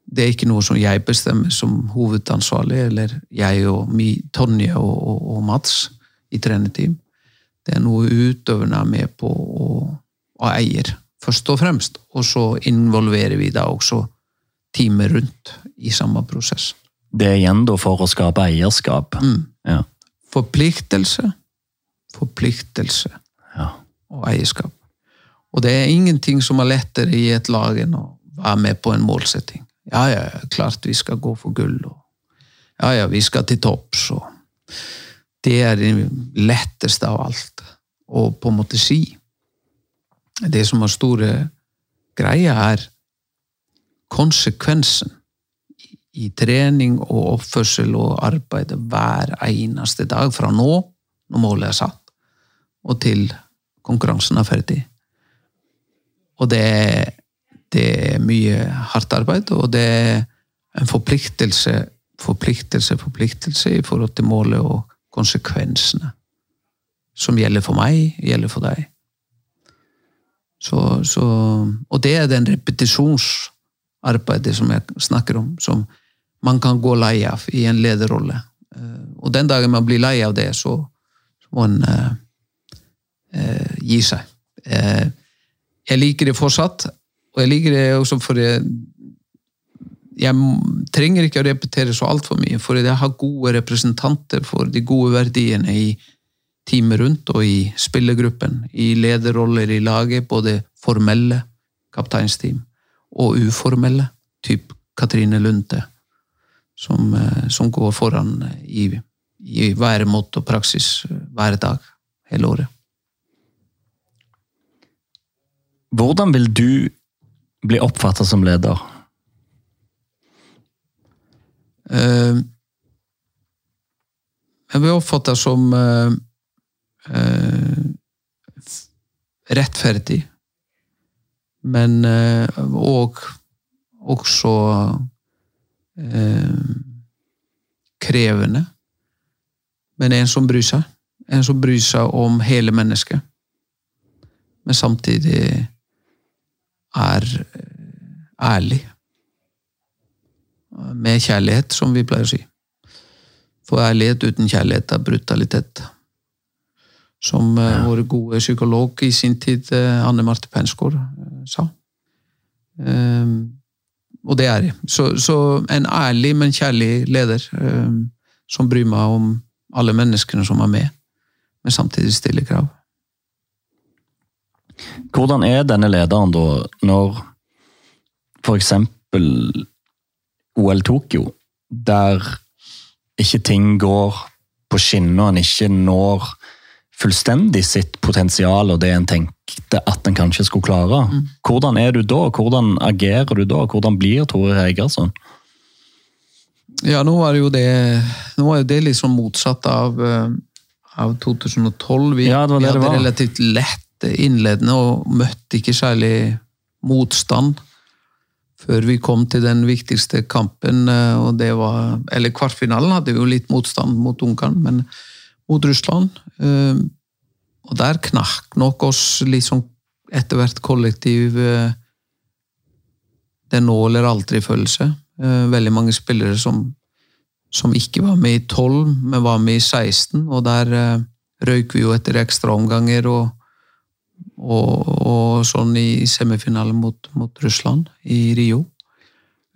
Det er ikke noe som jeg bestemmer som hovedansvarlig, eller jeg og Tonje og, og, og Mats i trenerteam. Det er noe utøverne er med på og, og eier, først og fremst. Og så involverer vi da også teamet rundt i samme prosess. Det er igjen da for å skape eierskap? Mm. Ja. Forpliktelse, forpliktelse ja. og eierskap. Og det er ingenting som er lettere i et lag enn å være med på en målsetting. Ja, ja, klart vi skal gå for gull, og ja, ja, vi skal til topps, det er det letteste av alt å på en måte si. Det som er store greia, er konsekvensen i trening og oppførsel og arbeid hver eneste dag fra nå, når målet er satt, og til konkurransen er ferdig. Og det, det er mye hardt arbeid, og det er en forpliktelse, forpliktelse, forpliktelse i forhold til målet og konsekvensene. Som gjelder for meg, gjelder for deg. Så, så, og det er den repetisjonsarbeidet som jeg snakker om, som man kan gå lei av i en lederrolle. Eh, og den dagen man blir lei av det, så, så må man uh, uh, gi seg. Uh, jeg liker det fortsatt, og jeg liker det også fordi jeg trenger ikke å repetere så altfor mye, for jeg har gode representanter for de gode verdiene i teamet rundt og i spillergruppen, i lederroller i laget, både formelle kapteinsteam og uformelle, typ Katrine Lunde, som, eh, som går foran i, i væremåte og praksis hver dag hele året. Hvordan vil du bli oppfatta som leder? Uh, jeg blir oppfatta som uh, uh, rettferdig, men og også krevende. Men en som bryr seg. En som bryr seg om hele mennesket. Men samtidig er ærlig. Med kjærlighet, som vi pleier å si. For ærlighet uten kjærlighet er brutalitet. Som ja. vår gode psykolog i sin tid, Anne Marte Pensgaard, sa. Um, og det er jeg. Så, så, en ærlig, men kjærlig leder um, som bryr meg om alle menneskene som er med, men samtidig stiller krav. Hvordan er denne lederen da, når f.eks. OL Tokyo, der ikke ting går på skinner, og en ikke når fullstendig sitt potensial og det en tenkte at en kanskje skulle klare. Mm. Hvordan er du da? Hvordan agerer du da? Hvordan blir Tore Regersson? Ja, nå er jo det nå er det liksom motsatt av, eh, av 2012. Vi, ja, det det vi hadde det relativt lett innledende og møtte ikke særlig motstand før vi kom til den viktigste kampen, eh, og det var Eller kvartfinalen hadde vi jo litt motstand mot Ungarn, men mot Russland. Eh, og der knakk nok oss litt sånn etter hvert kollektiv eh, det nå eller aldri-følelse. Veldig mange spillere som, som ikke var med i 12, men var med i 16, og der røyk vi jo etter ekstraomganger og og, og sånn i semifinalen mot, mot, Russland i Rio.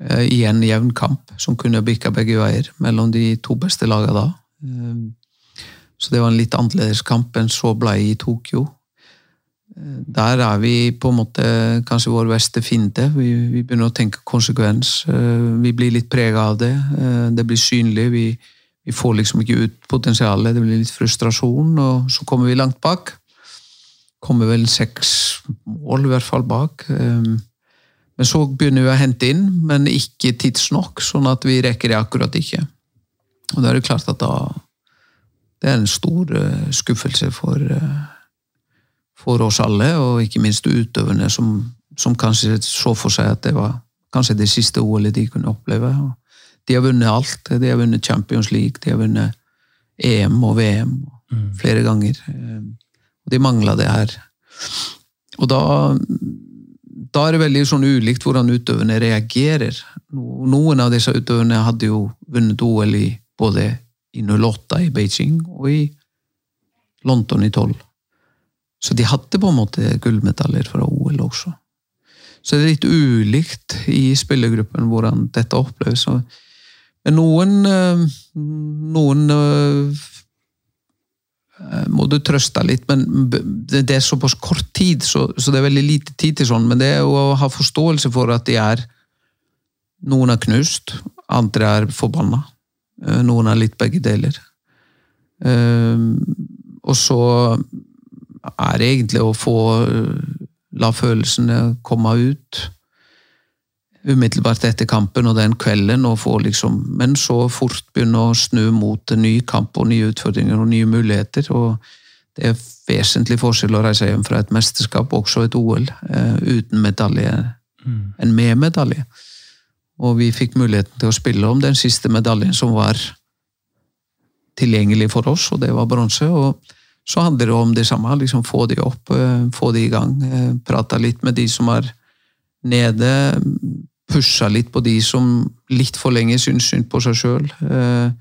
Eh, I en jevn kamp som kunne bikka begge veier mellom de to beste lagene da. Eh, så det var en litt annerledes kamp enn så blei i Tokyo. Eh, der er vi på en måte kanskje vår beste fiende. Vi, vi, begynner å tenke konsekvens. Vi blir litt prega av det. Det blir synlig. Vi, vi får liksom ikke ut potensialet. Det blir litt frustrasjon, og så kommer vi langt bak kommer vel seks mål i hvert fall bak. Ehm, men så begynner vi å hente inn, men ikke tidsnok, sånn at vi rekker det akkurat ikke. Og da er det klart at da Det er en stor eh, skuffelse for, eh, for oss alle, og ikke minst utøverne, som, som kanskje så for seg at det var kanskje det siste OL-et de kunne oppleve. De har vunnet alt. De har vunnet Champions League, de har vunnet EM og VM flere ganger. Og de mangla det her. Og da, da er det veldig sånn ulikt hvordan utøverne reagerer. Noen av disse utøverne hadde jo vunnet OL i både i 08 i Beijing og i London i 12. Så de hadde på en måte gullmedaljer fra OL også. Så det er litt ulikt i spillergruppen hvordan dette oppleves. Men noen, eh, noen eh, må du trøste litt, men det er såpass kort tid, så, det er veldig lite tid til sånn. Men det er å ha forståelse for at de er Noen er knust, andre er forbanna. Noen er litt begge deler. Og så er det egentlig å få La følelsene komme ut umiddelbart etter kampen og den kvelden, og få liksom, men så fort begynne å snu mot en ny kamp og nye utfordringer og nye muligheter. og Det er vesentlig forskjell å reise hjem fra et mesterskap, også et OL, eh, uten medalje mm. enn med medalje. Og vi fikk muligheten til å spille om den siste medaljen som var tilgjengelig for oss, og det var bronse. og så handler det om det samme. liksom Få de opp, eh, få de i gang. Prata prate litt med de som er nede. Pusha litt på de som litt for lenge syns synd på seg sjøl. Eh,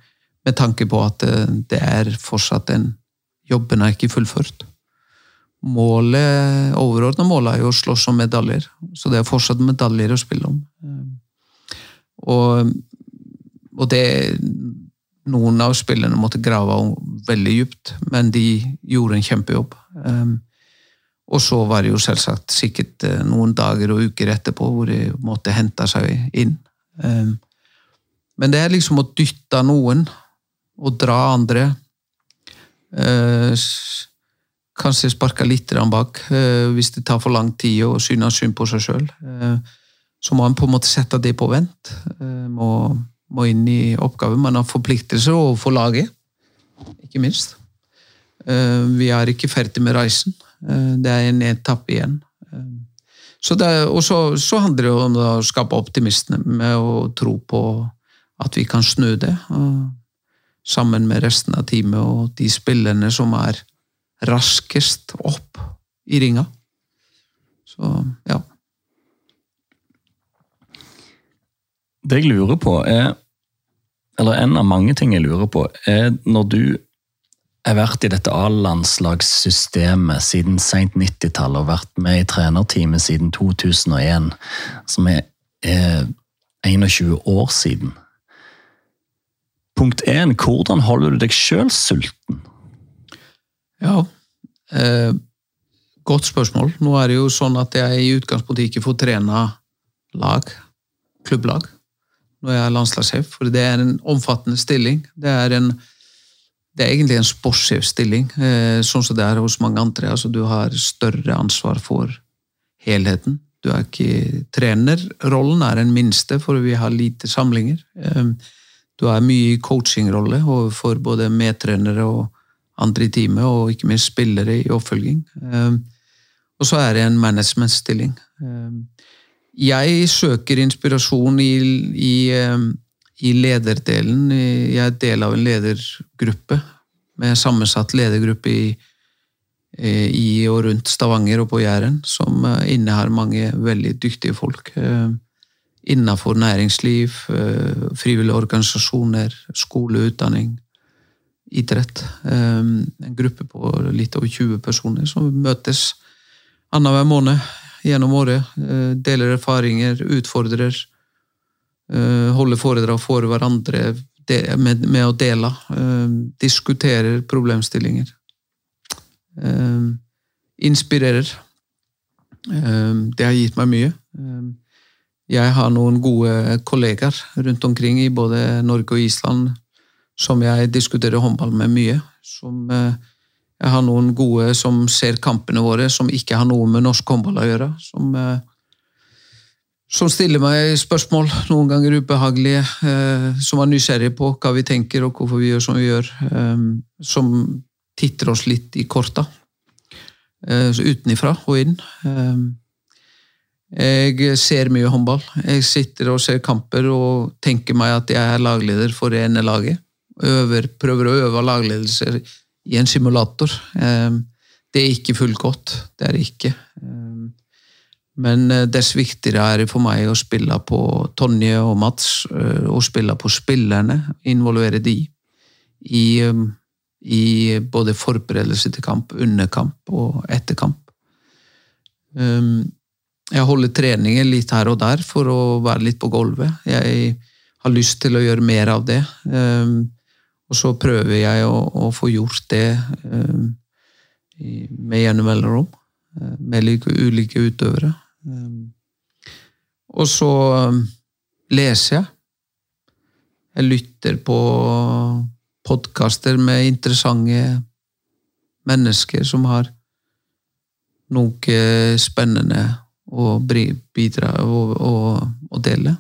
med tanke på at det er fortsatt en Jobben er ikke fullført. Målet, Overordna målet er jo å slåss om medaljer, så det er fortsatt medaljer å spille om. Og, og det noen av spillerne måtte grave veldig dypt, men de gjorde en kjempejobb. Og så var det jo selvsagt sikkert uh, noen dager og uker etterpå hvor de måtte hente seg inn. Um, men det er liksom å dytte noen og dra andre. Uh, kanskje sparke litt bak uh, hvis det tar for lang tid og synes synd på seg sjøl. så må man på en måte sette det på vent. Må, må inn i oppgaven. Man har forpliktelser overfor laget, ikke minst. Eh, vi er ikke ferdig med reisen. Eh, det er en etappe igjen. Så så og så, så, handler det om å skape optimisme med å tro på at vi kan snu det. Sammen med resten av teamet og de spillerne som er raskest opp i ringa. Så ja. Det jeg lurer på, er Eller en av mange ting jeg lurer på, er når du har vært i dette A-landslagssystemet siden seint 90-tallet og vært med i trenerteamet siden 2001, som er, er 21 år siden. Punkt 1. hvordan holder du deg sjøl sulten? Ja, eh, godt spørsmål. Nå er det jo sånn at jeg i utgangspunktet ikke får trene lag, klubblag når jeg er landslagssjef, for det er en omfattende stilling. Det er, en, det er egentlig en sportssjefstilling, eh, sånn som det er hos mange andre. Altså, du har større ansvar for helheten. Du er ikke Trenerrollen er den minste, for vi har lite samlinger. Eh, du er mye i coachingrolle overfor både medtrenere og andre i teamet, og ikke minst spillere i oppfølging. Eh, og så er det en managementstilling. Jeg søker inspirasjon i, i, i, lederdelen. Jeg er del av en ledergruppe med sammensatt ledergruppe i, i og rundt Stavanger og på Jæren, som eh, innehar mange veldig dyktige folk. Innafor innenfor næringsliv, eh, frivillige organisasjoner, skole, utdanning, idrett. En gruppe på litt over 20 personer som møtes annenhver måned gjennom året. Eh, deler erfaringer, utfordrer. Eh, holder foredrag for hverandre med, med å dele. Eh, diskuterer problemstillinger. Inspirerer. Det har gitt meg mye. Jeg har noen gode kollegaer rundt omkring i både Norge og Island som jeg diskuterer håndball med mye. Som jeg har noen gode som ser kampene våre, som ikke har noe med norsk håndball å gjøre. Som, eh, som, stiller meg spørsmål, noen ganger ubehagelige, eh, som er nysgjerrige på hva vi tenker og hvorfor vi gjør som vi gjør. Eh, som titter oss litt i korta. Utenifra og inn. Jeg ser mye håndball. Jeg sitter og ser kamper og tenker meg at jeg er lagleder for det ene laget. øver, prøver å øve lagledelser i en simulator. Eh, det er ikke fullgodt. Det er det ikke. Eh, men dess viktigere er det for meg å spille på Tonje og Mats, og spille på spillerne. Involvere de i, i både forberedelse til kamp, under kamp og etter kamp. Jeg holder treninger litt her og der for å være litt på gulvet. Jeg har lyst til å gjøre mer av det. Og så prøver jeg å, å få gjort det um, med gjennom mellomrom. Med ulike utøvere. Um, og så um, leser jeg. Jeg lytter på podkaster med interessante mennesker som har noe spennende å bidra og, dele.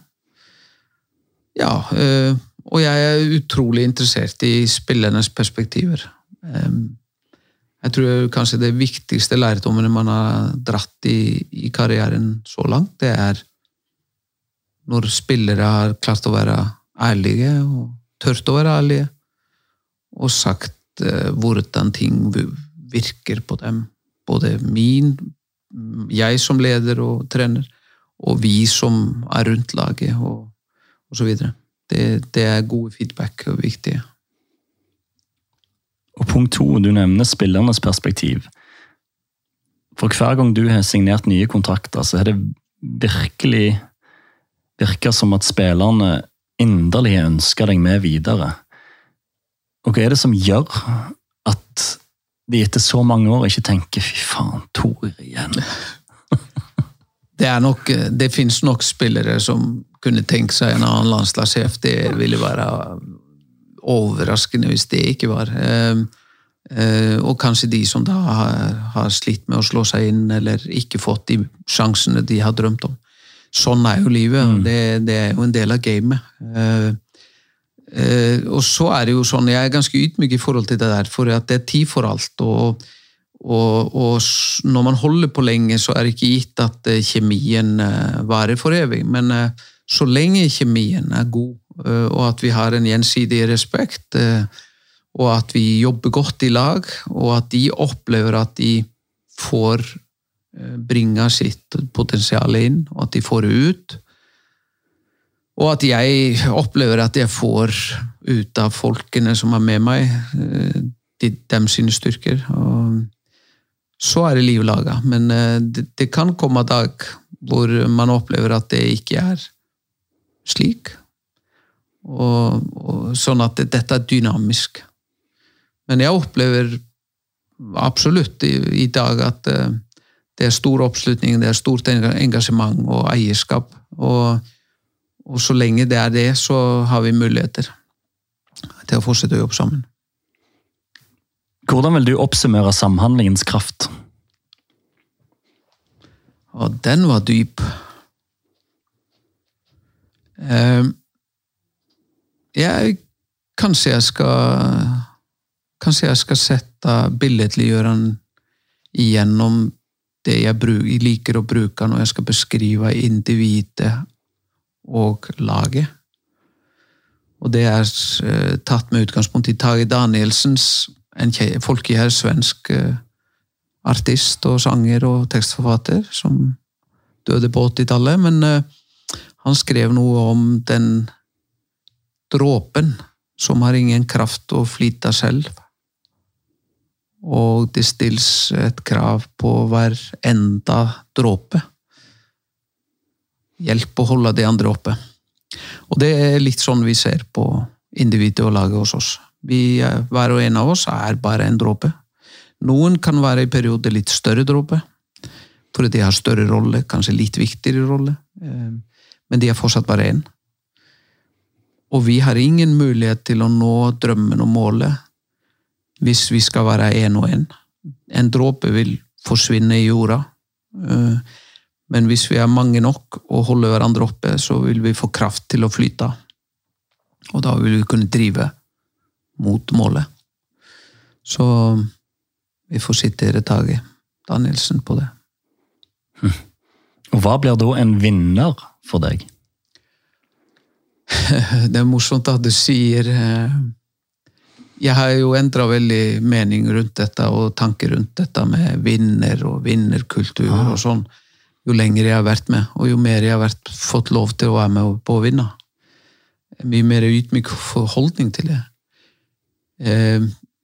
Ja. Uh, og jeg er utrolig interessert i spillernes perspektiver. Jeg tror kanskje det viktigste lærdommen man har dratt i, i karrieren så langt, det er når spillere har klart å være ærlige og tørt å være ærlige, og sagt eh, hvordan ting virker på dem. Både min, jeg som leder og trener, og vi som er rundt laget, og, og så videre. Det, det er gode feedback og viktige. Og punkt to, du nevner spillernes perspektiv. For hver gang du har signert nye kontrakter, så har det virkelig virka som at spillerne inderlig ønsker deg med videre. Og hva er det som gjør at de etter så mange år ikke tenker 'fy faen, Tor igjen'? (laughs) det, er nok, det finnes nok spillere som kunne tenke seg en annen landslagssjef. Det ville være overraskende hvis det ikke var. Ehm, eh, og kanskje de som da har slitt med å slå seg inn, eller ikke fått de sjansene de har drømt om. Sånn er jo livet. Mm. Det, det, er jo en del av gamet. Eh, eh, og så er det jo sånn, Jeg er ganske ydmyk i forhold til det der, for at det er tid for alt. og og, og, når man holder på lenge, så er det ikke gitt at kjemien varer for evig. Men så lenge kjemien er god, og at vi har en gjensidig respekt, eh, og at vi jobber godt i lag, og at de opplever at de får eh, bringe sitt potensial inn, og at de får det ut. Og at jeg opplever at jeg får ut av folkene som er med meg, de, dem sine styrker. Og så er det liv laga. Men det, det kan komme en dag hvor man opplever at det ikke er slik. Og, og, sånn at dette er dynamisk. Men jeg opplever absolutt i, i dag at uh, det er stor oppslutning, det er stort engasjement og eierskap. Og, og, så lenge det er det, så har vi muligheter til å fortsette å jobbe sammen. Hvordan vil du oppsummere samhandlingens kraft? Og den var dyp. Ehm, jeg Kanskje jeg skal Kanskje jeg skal sette billedliggjøre den igjennom det jeg liker å bruke når jeg skal beskrive individet og laget. Og det er uh, tatt med utgangspunkt i Tage Danielsens, en folkekjær svensk uh, artist og sanger og tekstforfatter, som døde på 80-tallet. Men uh, han skrev noe om den dråpen som har ingen kraft å flyte selv. Og det stilles et krav på hver enda dråpe. Hjelp å holde de andre oppe. Og det er litt sånn vi ser på individet og laget hos oss. Vi, hver og en av oss er bare en dråpe. Noen kan være i perioder litt større dråpe, fordi de har større rolle, kanskje litt viktigere rolle. Eh, men de er fortsatt bare én. Og vi har ingen mulighet til å nå drømmen og målet hvis vi skal være én og én. En dråpe vil forsvinne i jorda. Eh, men hvis vi er mange nok og holder hverandre oppe, så vil vi få kraft til å flyte. Og da vil vi kunne drive mot målet. Så vi får sitere Tage Danielsen på det. Og hva blir da en vinner for deg? Det er morsomt at du sier eh, jeg har jo endra veldig mening rundt dette og tanker rundt dette med vinner og vinnerkultur Ah. og sånn. Jo lenger jeg har vært med, og jo mer jeg har vært, fått lov til å være med på å vinne. Mye mer ydmyk holdning til det. Eh,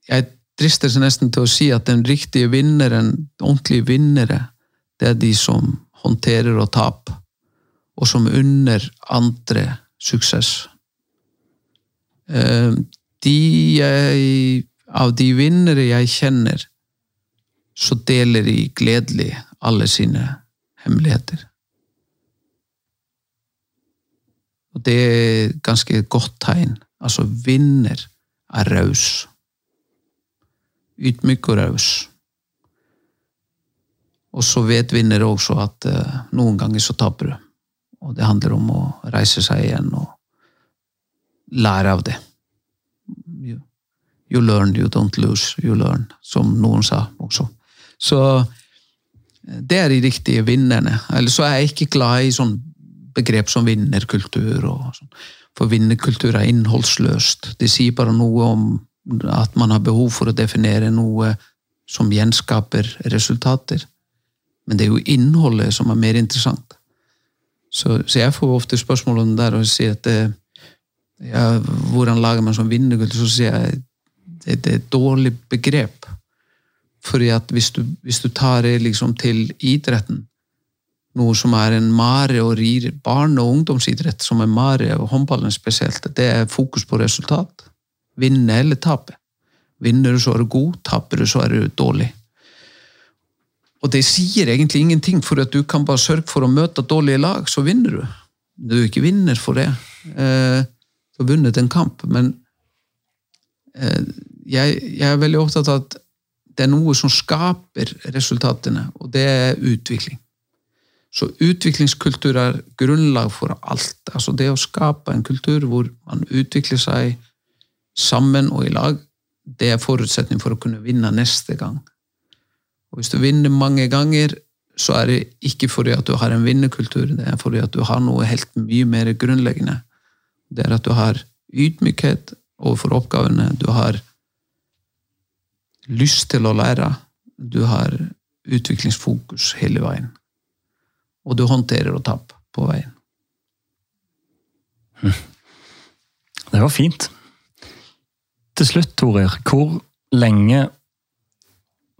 Jeg drister seg nesten til å si at den riktige vinneren, ordentlige vinnere, det er de som håndterer og taper, og som unner andre suksess. Eh, De jeg, av de vinnere jeg kjenner, så deler de gledelig alle sine hemmeligheter. Og det er ganske et godt tegn. Altså, vinner er raus. Ydmyk og raus. Og så vet vinner også at uh, noen ganger så taper du. Og det handler om å reise seg igjen og lære av det. You, you learn, you don't lose, you learn, som noen sa også. Så eh, det er de riktige vinnerne. Eller så er jeg ikke glad i sånn begrep som vinnerkultur. Sånn. For vinnerkultur er innholdsløst. Det sier bare noe om at man har behov for å definere noe som gjenskaper resultater. Men det er jo innholdet som er mer interessant. Så, så jeg får ofte spørsmål om det der og sier at det, ja, hvordan lager man sånn vinnerkultur? Så sier jeg det, det er et dårlig begrep. Fordi at hvis du, hvis du tar det liksom til idretten, noe som er en mare og rir barne- og ungdomsidrett, som er mare, og håndballen spesielt, det er fokus på resultat. Vinne eller tape. Vinner du, så er du god. Taper du, så er du dårlig. Og det sier egentlig ingenting, for at du kan bare sørge for å møte dårlige lag, så vinner du. Du er ikke vinner for det. Eh, Du har vunnet en kamp, men eh, jeg, jeg er veldig opptatt av at det er noe som skaper resultatene, og det er utvikling. Så utviklingskultur er grunnlag for alt. Altså det å skape en kultur hvor man utvikler seg sammen og i lag, det er forutsetning for å kunne vinne neste gang. Og hvis du vinner mange ganger, så er det ikke fordi at du har en vinnerkultur, det er fordi at du har noe helt mye mer grunnleggende. Det er at du har ydmykhet overfor oppgavene, du har lyst til å lære, du har utviklingsfokus hele veien. Og du håndterer å tape på veien. (laughs) Det var fint. Til slutt, Torir, hvor lenge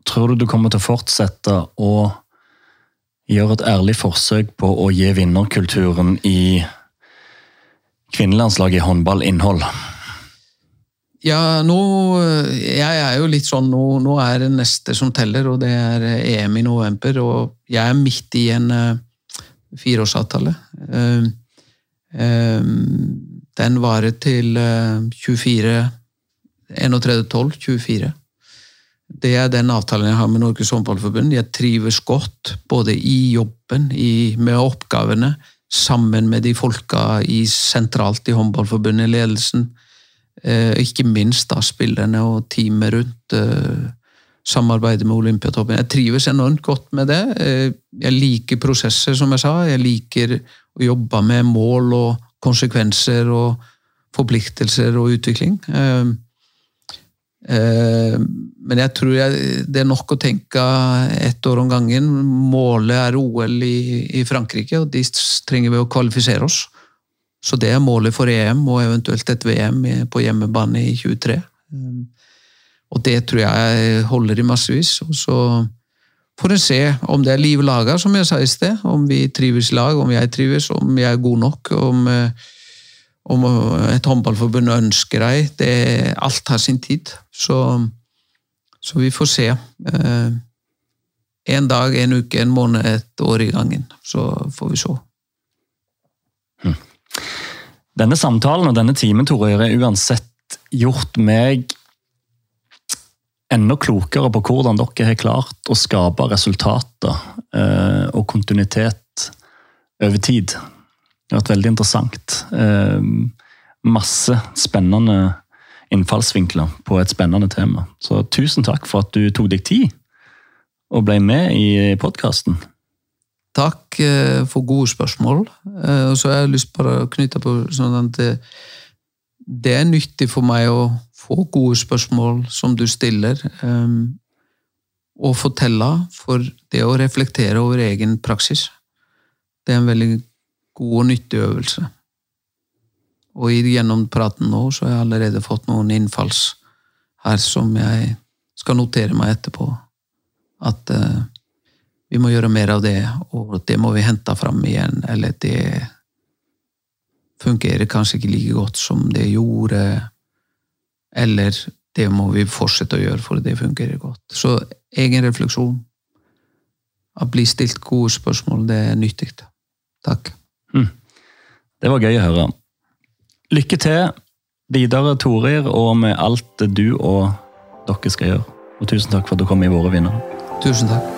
tror du du kommer til å fortsette å gjøre et ærlig forsøk på å gi vinnerkulturen i kvinnelandslaget i håndball innhold? Ja, nå Jeg er jo litt sånn Nå, nå er det neste som teller, og det er EM i november. Og jeg er midt i en uh, fireårsavtale. Uh, uh, den varer til uh, 24 31.12.24. Det er den avtalen jeg har med Norges Håndballforbund. Jeg trives godt både i jobben, i, med oppgavene, sammen med de folka i, sentralt i Håndballforbundet, ledelsen. Eh, ikke minst da spillerne og teamet rundt. Eh, samarbeidet med Olympiatoppen. Jeg trives enormt godt med det. Eh, jeg liker prosesser, som jeg sa. Jeg liker å jobbe med mål og konsekvenser og forpliktelser og utvikling. Eh, Men jeg tror jeg, det er nok å tenke ett år om gangen. Målet er OL i, i Frankrike, og de trenger vi å kvalifisere oss. Så det er målet for EM, og eventuelt et VM på hjemmebane i 23. Eh, Og det tror jeg holder i massevis. Og så får en se om det er liv laga, som jeg sa i sted. Om vi trives i lag, om jeg trives, om jeg er god nok. om... eh, om et håndballforbund ønsker deg. Det, alt har sin tid. Så, så vi får se. Eh, en dag, en uke, en måned, et år i gangen. Så får vi se. Denne samtalen og denne timen Tore, har uansett gjort meg enda klokere på hvordan dere har klart å skape resultater eh, og kontinuitet over tid. Det har vært veldig interessant. Eh, masse spennende innfallsvinkler på et spennende tema. Så tusen takk for at du tok deg tid og ble med i podkasten. Takk eh, for gode spørsmål. Eh, Og så har jeg lyst bare å knytte på sånn at det er nyttig for meg å få gode spørsmål som du stiller, og fortelle. For det å reflektere over egen praksis, det er en veldig god og nyttig øvelse. Og gjennom praten nå så har jeg allerede fått noen innfalls her som jeg skal notere meg etterpå. At uh, vi må gjøre mer av det, og det må vi hente fram igjen. Eller det fungerer kanskje ikke like godt som det gjorde. Eller det må vi fortsette å gjøre, for det fungerer godt. Så egen refleksjon. Å bli stilt gode spørsmål, det er nyttig. Takk. Mm. Det var gøy å høre. Lykke til videre, Torir, og med alt du og dere skal gjøre. Og tusen takk for at du kom i Våre vinnere. Tusen takk.